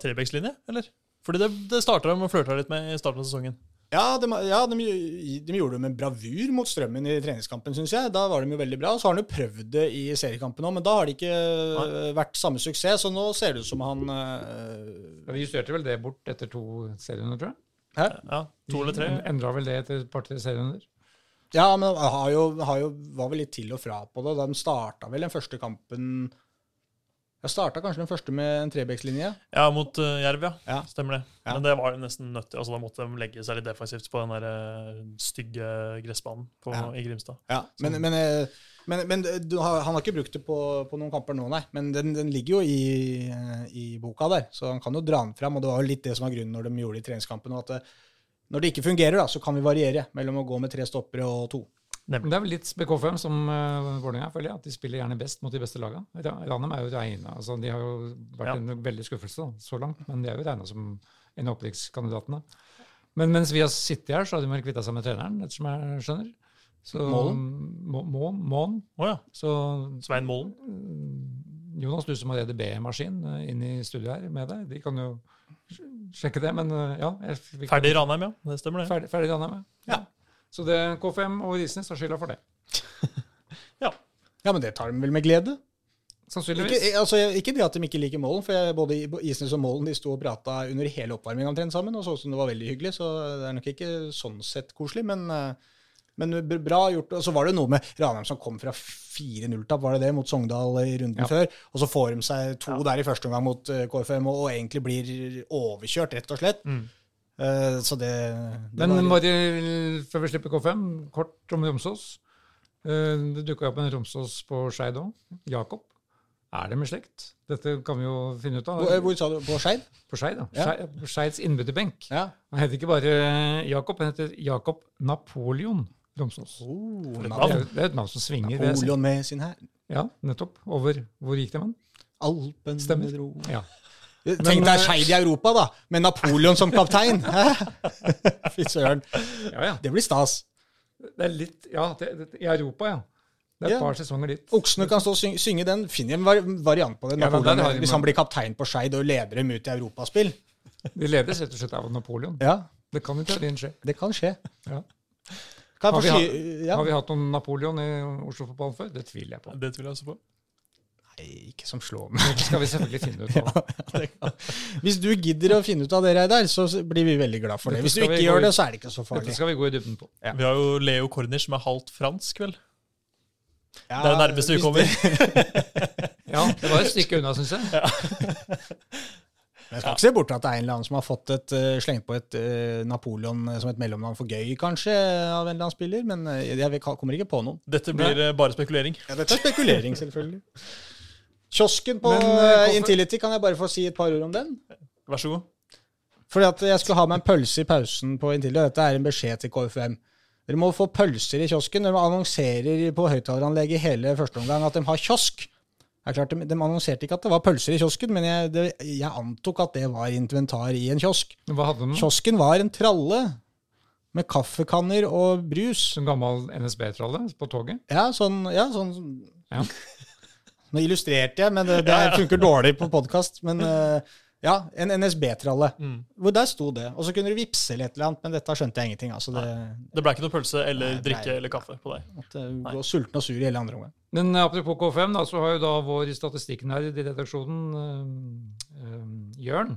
Trebekslinje, eller? Fordi det, det starta de og flørta litt med i starten av sesongen. Ja, de, ja de, de gjorde det med bravur mot Strømmen i treningskampen, syns jeg. Da var de jo veldig bra. Så har han jo prøvd det i seriekampen òg, men da har det ikke Nei. vært samme suksess. Så nå ser det ut som han øh, Ja, Vi justerte vel det bort etter to serierunder, tror jeg. Hæ? Ja, To eller tre. Endra vel det etter et par-tre serierunder. Ja, men har jo, har jo, var vel litt til og fra på det. De starta vel den første kampen Jeg starta kanskje den første med en trebekslinje. Ja, mot uh, Jerv, ja. Ja. Stemmer det. Ja. Men det var jo nesten nødt. Altså, da måtte de legge seg litt defensivt på den der eh, stygge gressbanen på, Ja. i Grimstad. Ja, men, men, eh, men, men du har, han har ikke brukt det på, på noen kamper nå, nei. Men den, den ligger jo i, i boka der, så han kan jo dra den fram. Og det var jo litt det som var grunnen når de gjorde det i treningskampen. At det, når det ikke fungerer, da, så kan vi variere mellom å gå med tre stoppere og to. Men det er vel litt BK5 som uh, Vålerenga, føler jeg. At de spiller gjerne best mot de beste lagene. Ra- Ranheim er jo regna altså, De har jo vært Ja. en veldig skuffelse da, så langt, men de er jo regna som en av opprykkskandidatene. Men mens vi har sittet her, så har de kvitta seg med treneren, ettersom jeg skjønner. Så, Målen? Må- må, Mån. Oh, ja. Så Svein Målen. mm, Jonas, du som har EDB-maskin uh, inn i studio her med deg, de kan jo sjekke det. Men uh, ja. Ferdig i Ranheim, ja. Det stemmer, det. Ferdig, ferdig Ranheim, ja. Så det K5 og Risnes har skylda for det. Ja. Ja, men det tar de vel med glede. Sannsynligvis. Ikke, altså, ikke det at de ikke liker Målen, for jeg, både Isnes og Målen de sto og prata under hele oppvarminga omtrent sammen, og så ut som det var veldig hyggelig, så det er nok ikke sånn sett koselig, men, eh, men bra gjort. Og så var det noe med Ranheim som kom fra 4-0-tap, var det det, mot Sogndal i runden Ja. før, og så får de seg to der i første omgang mot eh, KFM, og, og egentlig blir overkjørt, rett og slett. Mm. Eh, så det, det Men var- bare før vi slipper K5, kort om Romsås. Uh, Det dukka opp en Romsås på Skeid òg. Jakob. Er det med slekt? Dette kan vi jo finne ut av. hvor, hvor sa du? På Skeid? På Skeid. Ja. Skei- På Skeids innbytterbenk. Ja. Han heter ikke bare Jakob, han heter Jakob Napoleon Romsås. Oh, Det er, det er et navn som svinger. Napoleon med sin hær. Ja, nettopp. Over Hvor gikk det, med han? Alpen Stemmer. dro Ja. Tenk deg Skeid i Europa, da, med Napoleon som kaptein. Fy søren. Ja, ja. Det blir stas. Det er litt Ja, det, det, i Europa, ja. Det er et Ja. par sesonger dit. Oksene kan stå og synge, synge den. Finn en var variant på det. Napoleon, har hvis han blir kaptein på Skeid og leder dem ut i europaspill. De ledes rett og slett av Napoleon. Ja, Det kan i teorien skje. det kan skje. Ja. Kan Har vi, hatt. Ja. har vi hatt noen Napoleon i Oslo-fotballen før? Det tviler jeg på. Det tviler jeg også på. Nei, ikke som slår meg. Det skal vi selvfølgelig finne ut av. Hvis du gidder å finne ut av det der, så blir vi veldig glad for det. Hvis du ikke gjør det, så er det ikke så Dette farlig. skal vi gå i dybden på. Ja. Vi har jo Leo Corner, som er halvt fransk, vel. Ja, Det er det nærmeste vi kommer. Ja, det var et stykke unna, syns jeg. Jeg skal ikke se bort at det er en eller annen som har fått et, uh, slengt på et uh, Napoleon eh, som et mellomnavn for gøy, kanskje, av en eller annen spiller. Men jeg kommer ikke på noen. Dette blir uh, bare spekulering. Ja, Dette er spekulering, selvfølgelig. Kiosken på Men, eh, eh, hvorfor- Intility, kan jeg bare få si et par ord om den? Vær så god. Fordi at jeg skulle ha meg en pølse i pausen på Intility, og dette er en beskjed til KFM. Dere må få pølser i kiosken. Dere annonserer på høyttaleranlegget hele første omgang at de har kiosk. Det er klart, de, de annonserte ikke at det var pølser i kiosken, men jeg, det, jeg antok at det var inventar i en kiosk. Hva hadde de? Kiosken var en tralle med kaffekanner og brus. En gammel NSB-tralle på toget? Ja, sånn, ja, sånn Ja. Nå illustrerte jeg, men det, det funker dårlig på podkast. Men eh, ja, en NSB-tralle. Mm. Hvor der sto det. Og så kunne du vippse eller et eller annet, men dette skjønte jeg ingenting av. Så det Det ble ikke noe pølse eller Nei, drikke nei. eller kaffe på deg. måtte gå sulten og sur i hele andre omgang. Men apropos K5, da, så har jo da vår statistikknerd i redaksjonen, øh, øh, Jørn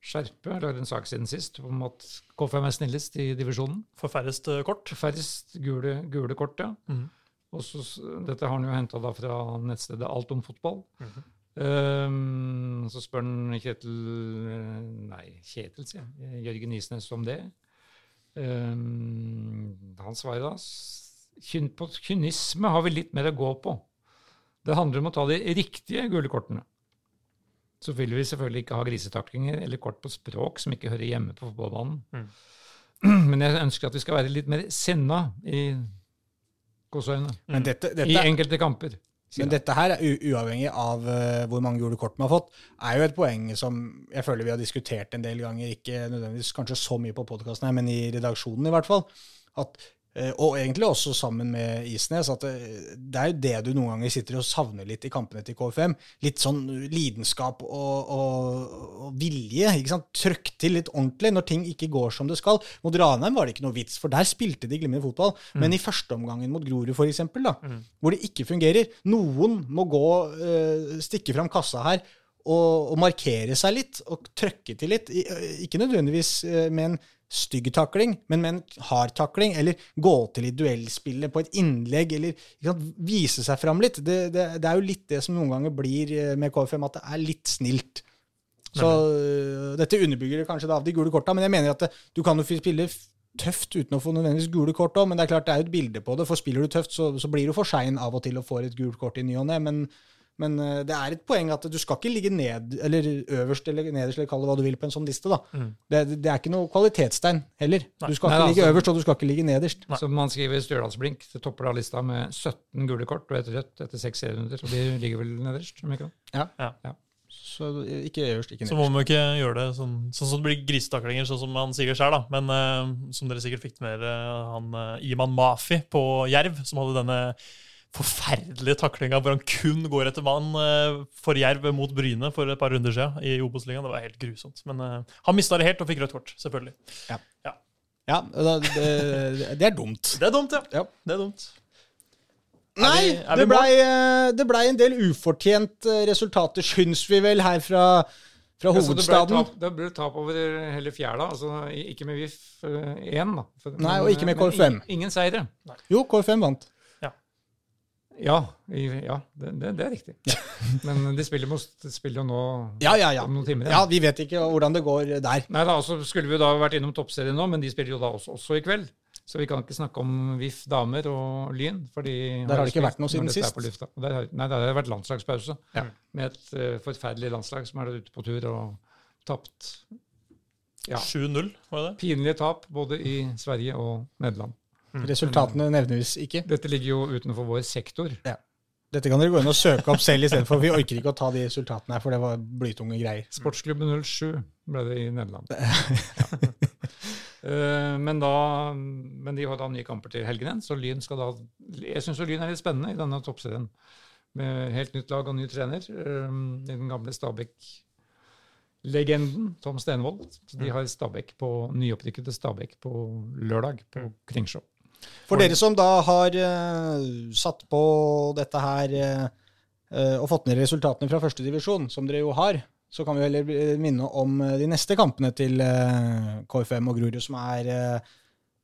Skjerpe, lagde en sak siden sist om at K5 er snillest i divisjonen. For færrest eh, kort. Færrest gule, gule kort, ja. Mhm. Og så, dette har han jo henta fra nettstedet Alt om fotball. Mm -hmm. um, så spør han Kjetil eh, Nei, Kjetil, sier jeg. Jørgen Isnes om det. Um, han svarer da kyn, På kynisme har vi litt mer å gå på. Det handler om å ta de riktige gule kortene. Så vil vi selvfølgelig ikke ha grisetaklinger eller kort på språk som ikke hører hjemme på fotballbanen. Men jeg ønsker at vi skal være litt mer sinna i gåseøynene. Mm. I enkelte kamper. men dette her, er uavhengig av uh, hvor mange gule kort man har fått, er jo et poeng som jeg føler vi har diskutert en del ganger, ikke nødvendigvis kanskje så mye på podkasten her, men i redaksjonen i hvert fall. At, og egentlig også sammen med Isnes, at det, det er jo det du noen ganger sitter og savner litt i kampene til KFM. Litt sånn lidenskap og, og, og vilje. ikke sant? Trøkk til litt ordentlig når ting ikke går som det skal. Mot Ranheim var det ikke noe vits, for der spilte de glimrende fotball. Men i førsteomgangen mot Grorud, for eksempel, da, hvor det ikke fungerer Noen må gå, eh, stikke fram kassa her og, og markere seg litt og trøkke til litt. Eh, Ikke nødvendigvis eh, med en stygg takling, men med en hard takling, eller gå til i duellspillet på et innlegg, eller sant, vise seg fram litt. Det, det, det er jo litt det som noen ganger blir eh, med KFM, at det er litt snilt. Så mm. dette underbygger kanskje da av de gule korta, men jeg mener at det, du kan jo spille tøft uten å få nødvendigvis gule kort òg, men det er klart det er jo et bilde på det. For spiller du tøft, så, så blir du for sein av og til og får et gult kort i ny og ne. Men, men øh, det er et poeng at du skal ikke ligge ned, eller øverst eller nederst, eller kall det hva du vil, på en sånn liste. da. Det, det er ikke noe kvalitetstegn heller. Du skal Nei, ikke ligge altså- øverst, og du skal ikke ligge nederst. Som man skriver i Stjørdalsblink, så topper da lista med 17 gule kort og et rødt etter seks serierunder. Og de ligger vel nederst? om ikke sant? Så øh, ikke øverst, ikke nederst. Så må man ikke gjøre det sånn, sånn som det blir grisetaklinger, sånn som han sier sjøl. Men uh, som dere sikkert fikk med dere, han uh, Iman Mafi på Jerv, som hadde denne forferdelige taklinga hvor han kun går etter mann eh, for Jerv mot Bryne for et par runder siden i Obos-ligaen. Det var helt grusomt. Men eh, han mista det helt og fikk rødt kort, selvfølgelig. Ja, ja det, det er dumt. Det er dumt, ja. Ja. Det er dumt. Nei, vi- er vi det blei ble en del ufortjent eh, resultater, syns vi vel, her fra, fra Ja, det ble hovedstaden. tap- Det ble tap over hele fjæra, altså ikke med VIF 1, da. For- Nei, og ikke med KFM. Ingen, ingen seire. Jo, KFM vant. Ja, ja det, det, det er riktig. Men de spiller, jo nå Ja, ja, ja. om noen timer. Ja, Vi vet ikke hvordan det går der. Nei da, så skulle vi jo da vært innom toppserien nå, men de spiller jo da også, også i kveld. Så vi kan ikke snakke om VIF damer og Lyn. fordi Der har det ikke vært noe siden sist. Der nei, der har det vært landslagspause Ja. med et uh, forferdelig landslag som er der ute på tur og tapt. Ja, 7-0, var det? Pinlige tap både i Sverige og Nederland. Resultatene nevnes ikke. Dette ligger jo utenfor vår sektor. Ja. Dette kan dere gå inn og søke opp selv istedenfor. Vi orker ikke å ta de resultatene her, for det var blytunge greier. Sportsklubben 07 ble det i Nederland. Ja. Eh, men, da, men de har da nye kamper til helgen igjen, så Lyn skal da Jeg syns Lyn er litt spennende i denne toppserien. Med helt nytt lag og ny trener. Eh, Den gamle Stabæk-legenden Tom Stenvold. De har Stabæk på nyopprykkede Stabæk på lørdag på Kringsjå. For dere som da har uh, satt på dette her eh, og fått ned resultatene fra førstedivisjon, som dere jo har, så kan vi heller minne om de neste kampene til eh, KFM og Grorud, som er eh,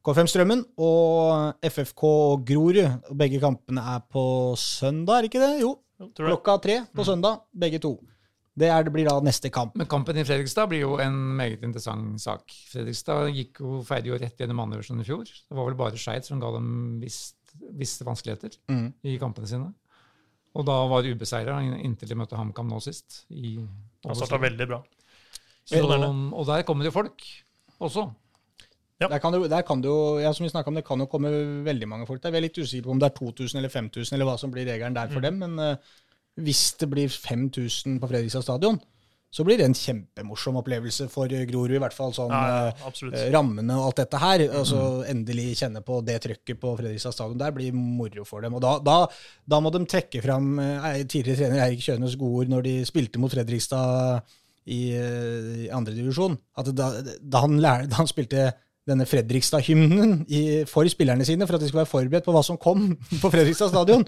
KFM Strømmen og FFK og Grorud. Begge kampene er på søndag, er ikke det? Jo, klokka tre på søndag, begge to. Det, er, det blir da neste kamp. Men kampen i Fredrikstad blir jo en meget interessant sak. Fredrikstad gikk jo ferdig jo rett gjennom andredivisjon i fjor. Det var vel bare Skeid som ga dem visst, visse vanskeligheter Mm. i kampene sine. Og da var de ubeseira inntil de møtte HamKam nå sist. I Han starta veldig bra. Så, og der kommer det jo folk også. Ja. Der kan det, der kan det jo, ja, som vi snakket om, det kan jo komme veldig mange folk der. Vi er litt usikre på om det er 2000 eller 5000, eller hva som blir regelen der for dem. Men eh, hvis det blir 5000 på Fredrikstad stadion, så blir det en kjempemorsom opplevelse for Grorud, i hvert fall sånn Ja, ja, eh, eh, rammene og alt dette her. Altså endelig kjenne på det trøkket på Fredrikstad stadion. Der blir moro for dem. Og da, da, da må de trekke fram eh, tidligere trener Eirik Kjønes gode ord når de spilte mot Fredrikstad i, i andredivisjon. Da, da, han da han spilte denne Fredrikstad-hymnen for spillerne sine, for at de skulle være forberedt på hva som kom på Fredrikstad stadion.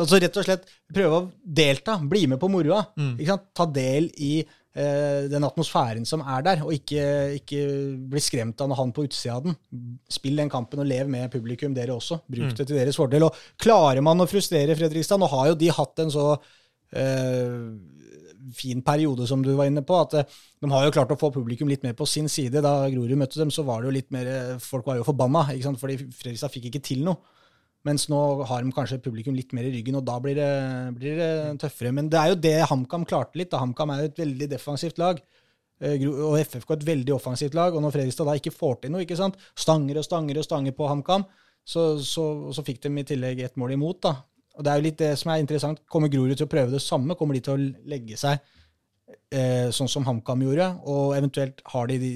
Og så rett og slett prøve å delta, bli med på moroa. Mm. Ta del i eh, den atmosfæren som er der, og ikke, ikke bli skremt av når han på utsida av den. Spill den kampen og lev med publikum, dere også. Bruk det til deres fordel. Og klarer man å frustrere Fredrikstad Nå har jo de hatt en så eh, fin periode, som du var inne på. at eh, De har jo klart å få publikum litt mer på sin side. Da Grorud møtte dem, så var det jo litt mer eh, Folk var jo forbanna, ikke sant? fordi Fredrikstad fikk ikke til noe. Mens nå har de kanskje publikum litt mer i ryggen, og da blir det, blir det tøffere. Men det er jo det HamKam klarte litt. da. HamKam er jo et veldig defensivt lag. eh, Og FFK et veldig offensivt lag. Og når Fredrikstad da ikke får til noe, ikke sant? stanger og stanger og stanger på HamKam, så, så, så fikk de i tillegg ett mål imot. da. Og det er jo litt det som er interessant. Kommer Grorud til å prøve det samme? Kommer de til å legge seg eh, sånn som HamKam gjorde? Og eventuelt har de de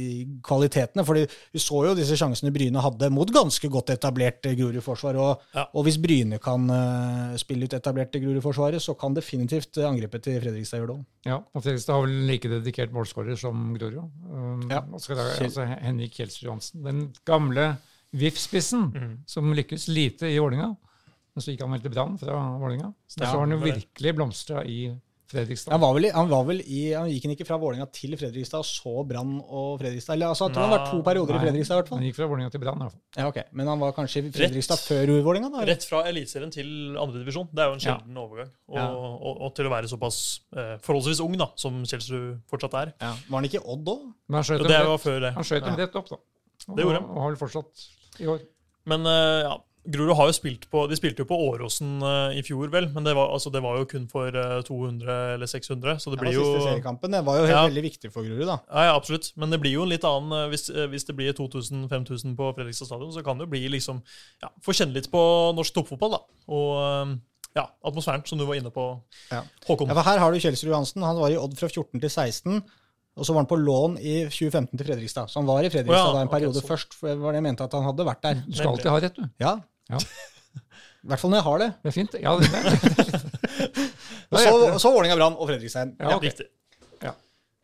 kvalitetene? For vi så jo disse sjansene Bryne hadde mot ganske godt etablert eh, Grorud-forsvar. Og, Ja. og hvis Bryne kan eh, spille ut etablerte Grorud-forsvaret, så kan definitivt eh, angrepet til Fredrikstad gjøre det òg. Ja, og Fredrikstad har vel like dedikert målskårer som Grorud. Um, Ja. og så det altså Henrik Kjelsrud Johansen. Den gamle VIF-spissen som lykkes lite i Vålinga. Men så gikk han vel til Brann fra Vålinga. Så Ja, har han jo var virkelig blomstra i Fredrikstad. Han var vel i, han var vel i, han gikk han ikke fra Vålerenga til Fredrikstad, og så Brann og Fredrikstad? Eller altså, jeg tror han har vært to perioder i Fredrikstad, i hvert fall. Han gikk fra Vålinga til Brann, i hvert fall. Ja, okay. Men han var kanskje i Fredrikstad før Vålerenga, da? eller? Rett fra Eliteserien til andredivisjon. Det er jo en sjelden overgang. Og, Ja. og, og til å være såpass eh, forholdsvis ung, da, som Kjelsrud fortsatt er. Ja. Var han ikke Odd òg? Han skjøt dem rett, var rett opp, da. Og, Det gjorde han. og har vel fortsatt i år. Men eh, ja, Grorud har jo spilt på De spilte jo på Åråsen eh, i fjor, vel, men det var, altså, det var jo kun for eh, 200 eller 600, så det Det blir var jo siste seriekampen. Det var jo helt, Ja. veldig viktig for Grorud, da. Ja, ja, absolutt. Men det blir jo en litt annen eh, hvis, eh, hvis det blir 2000-5000 på Fredrikstad stadion, så kan det jo bli liksom ja, Få kjenne litt på norsk toppfotball, da. Og eh, ja, atmosfæren, som du var inne på, Ja. Håkon. Ja, for her har du Kjelsrud Johansen. Han var i Odd fra 14 til 16. Og så var han på lån i 2015 til Fredrikstad. Så han var i Fredrikstad oh, ja, da en ok, periode så- først. For det var det jeg mente at han hadde vært der. Du skal alltid ha rett, du. Ja. Ja. I hvert fall når jeg har det. Det er fint. Ja, det det. Og så, så Vålerenga Brann og Fredrikstein. Ja, ja. Riktig.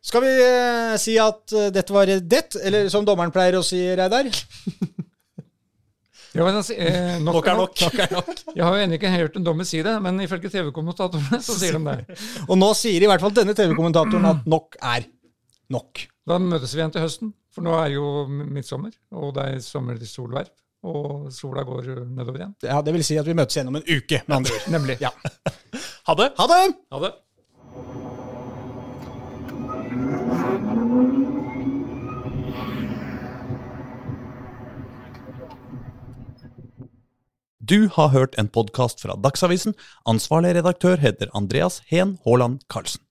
Skal vi eh, si at eh, dette var det, eller som dommeren pleier å si, Reidar? Ja, men, altså, eh, nok, Nok er er nok. Jeg har jo ennå ikke hørt en dommer si det, men ifølge TV-kommentatorene så sier de det. Og nå sier i hvert fall denne TV-kommentatoren at nok er nok. Da møtes vi igjen til høsten, for nå er jo midtsommer, og det er sommersolverv. Og sola går nedover igjen. Ja, det vil si at vi møtes igjen om en uke, med andre ord. Nemlig. Ja. Ha det! Ha det! Ha det. Du har hørt en podkast fra Dagsavisen. Ansvarlig redaktør heter Andreas Heen Haaland Karlsen.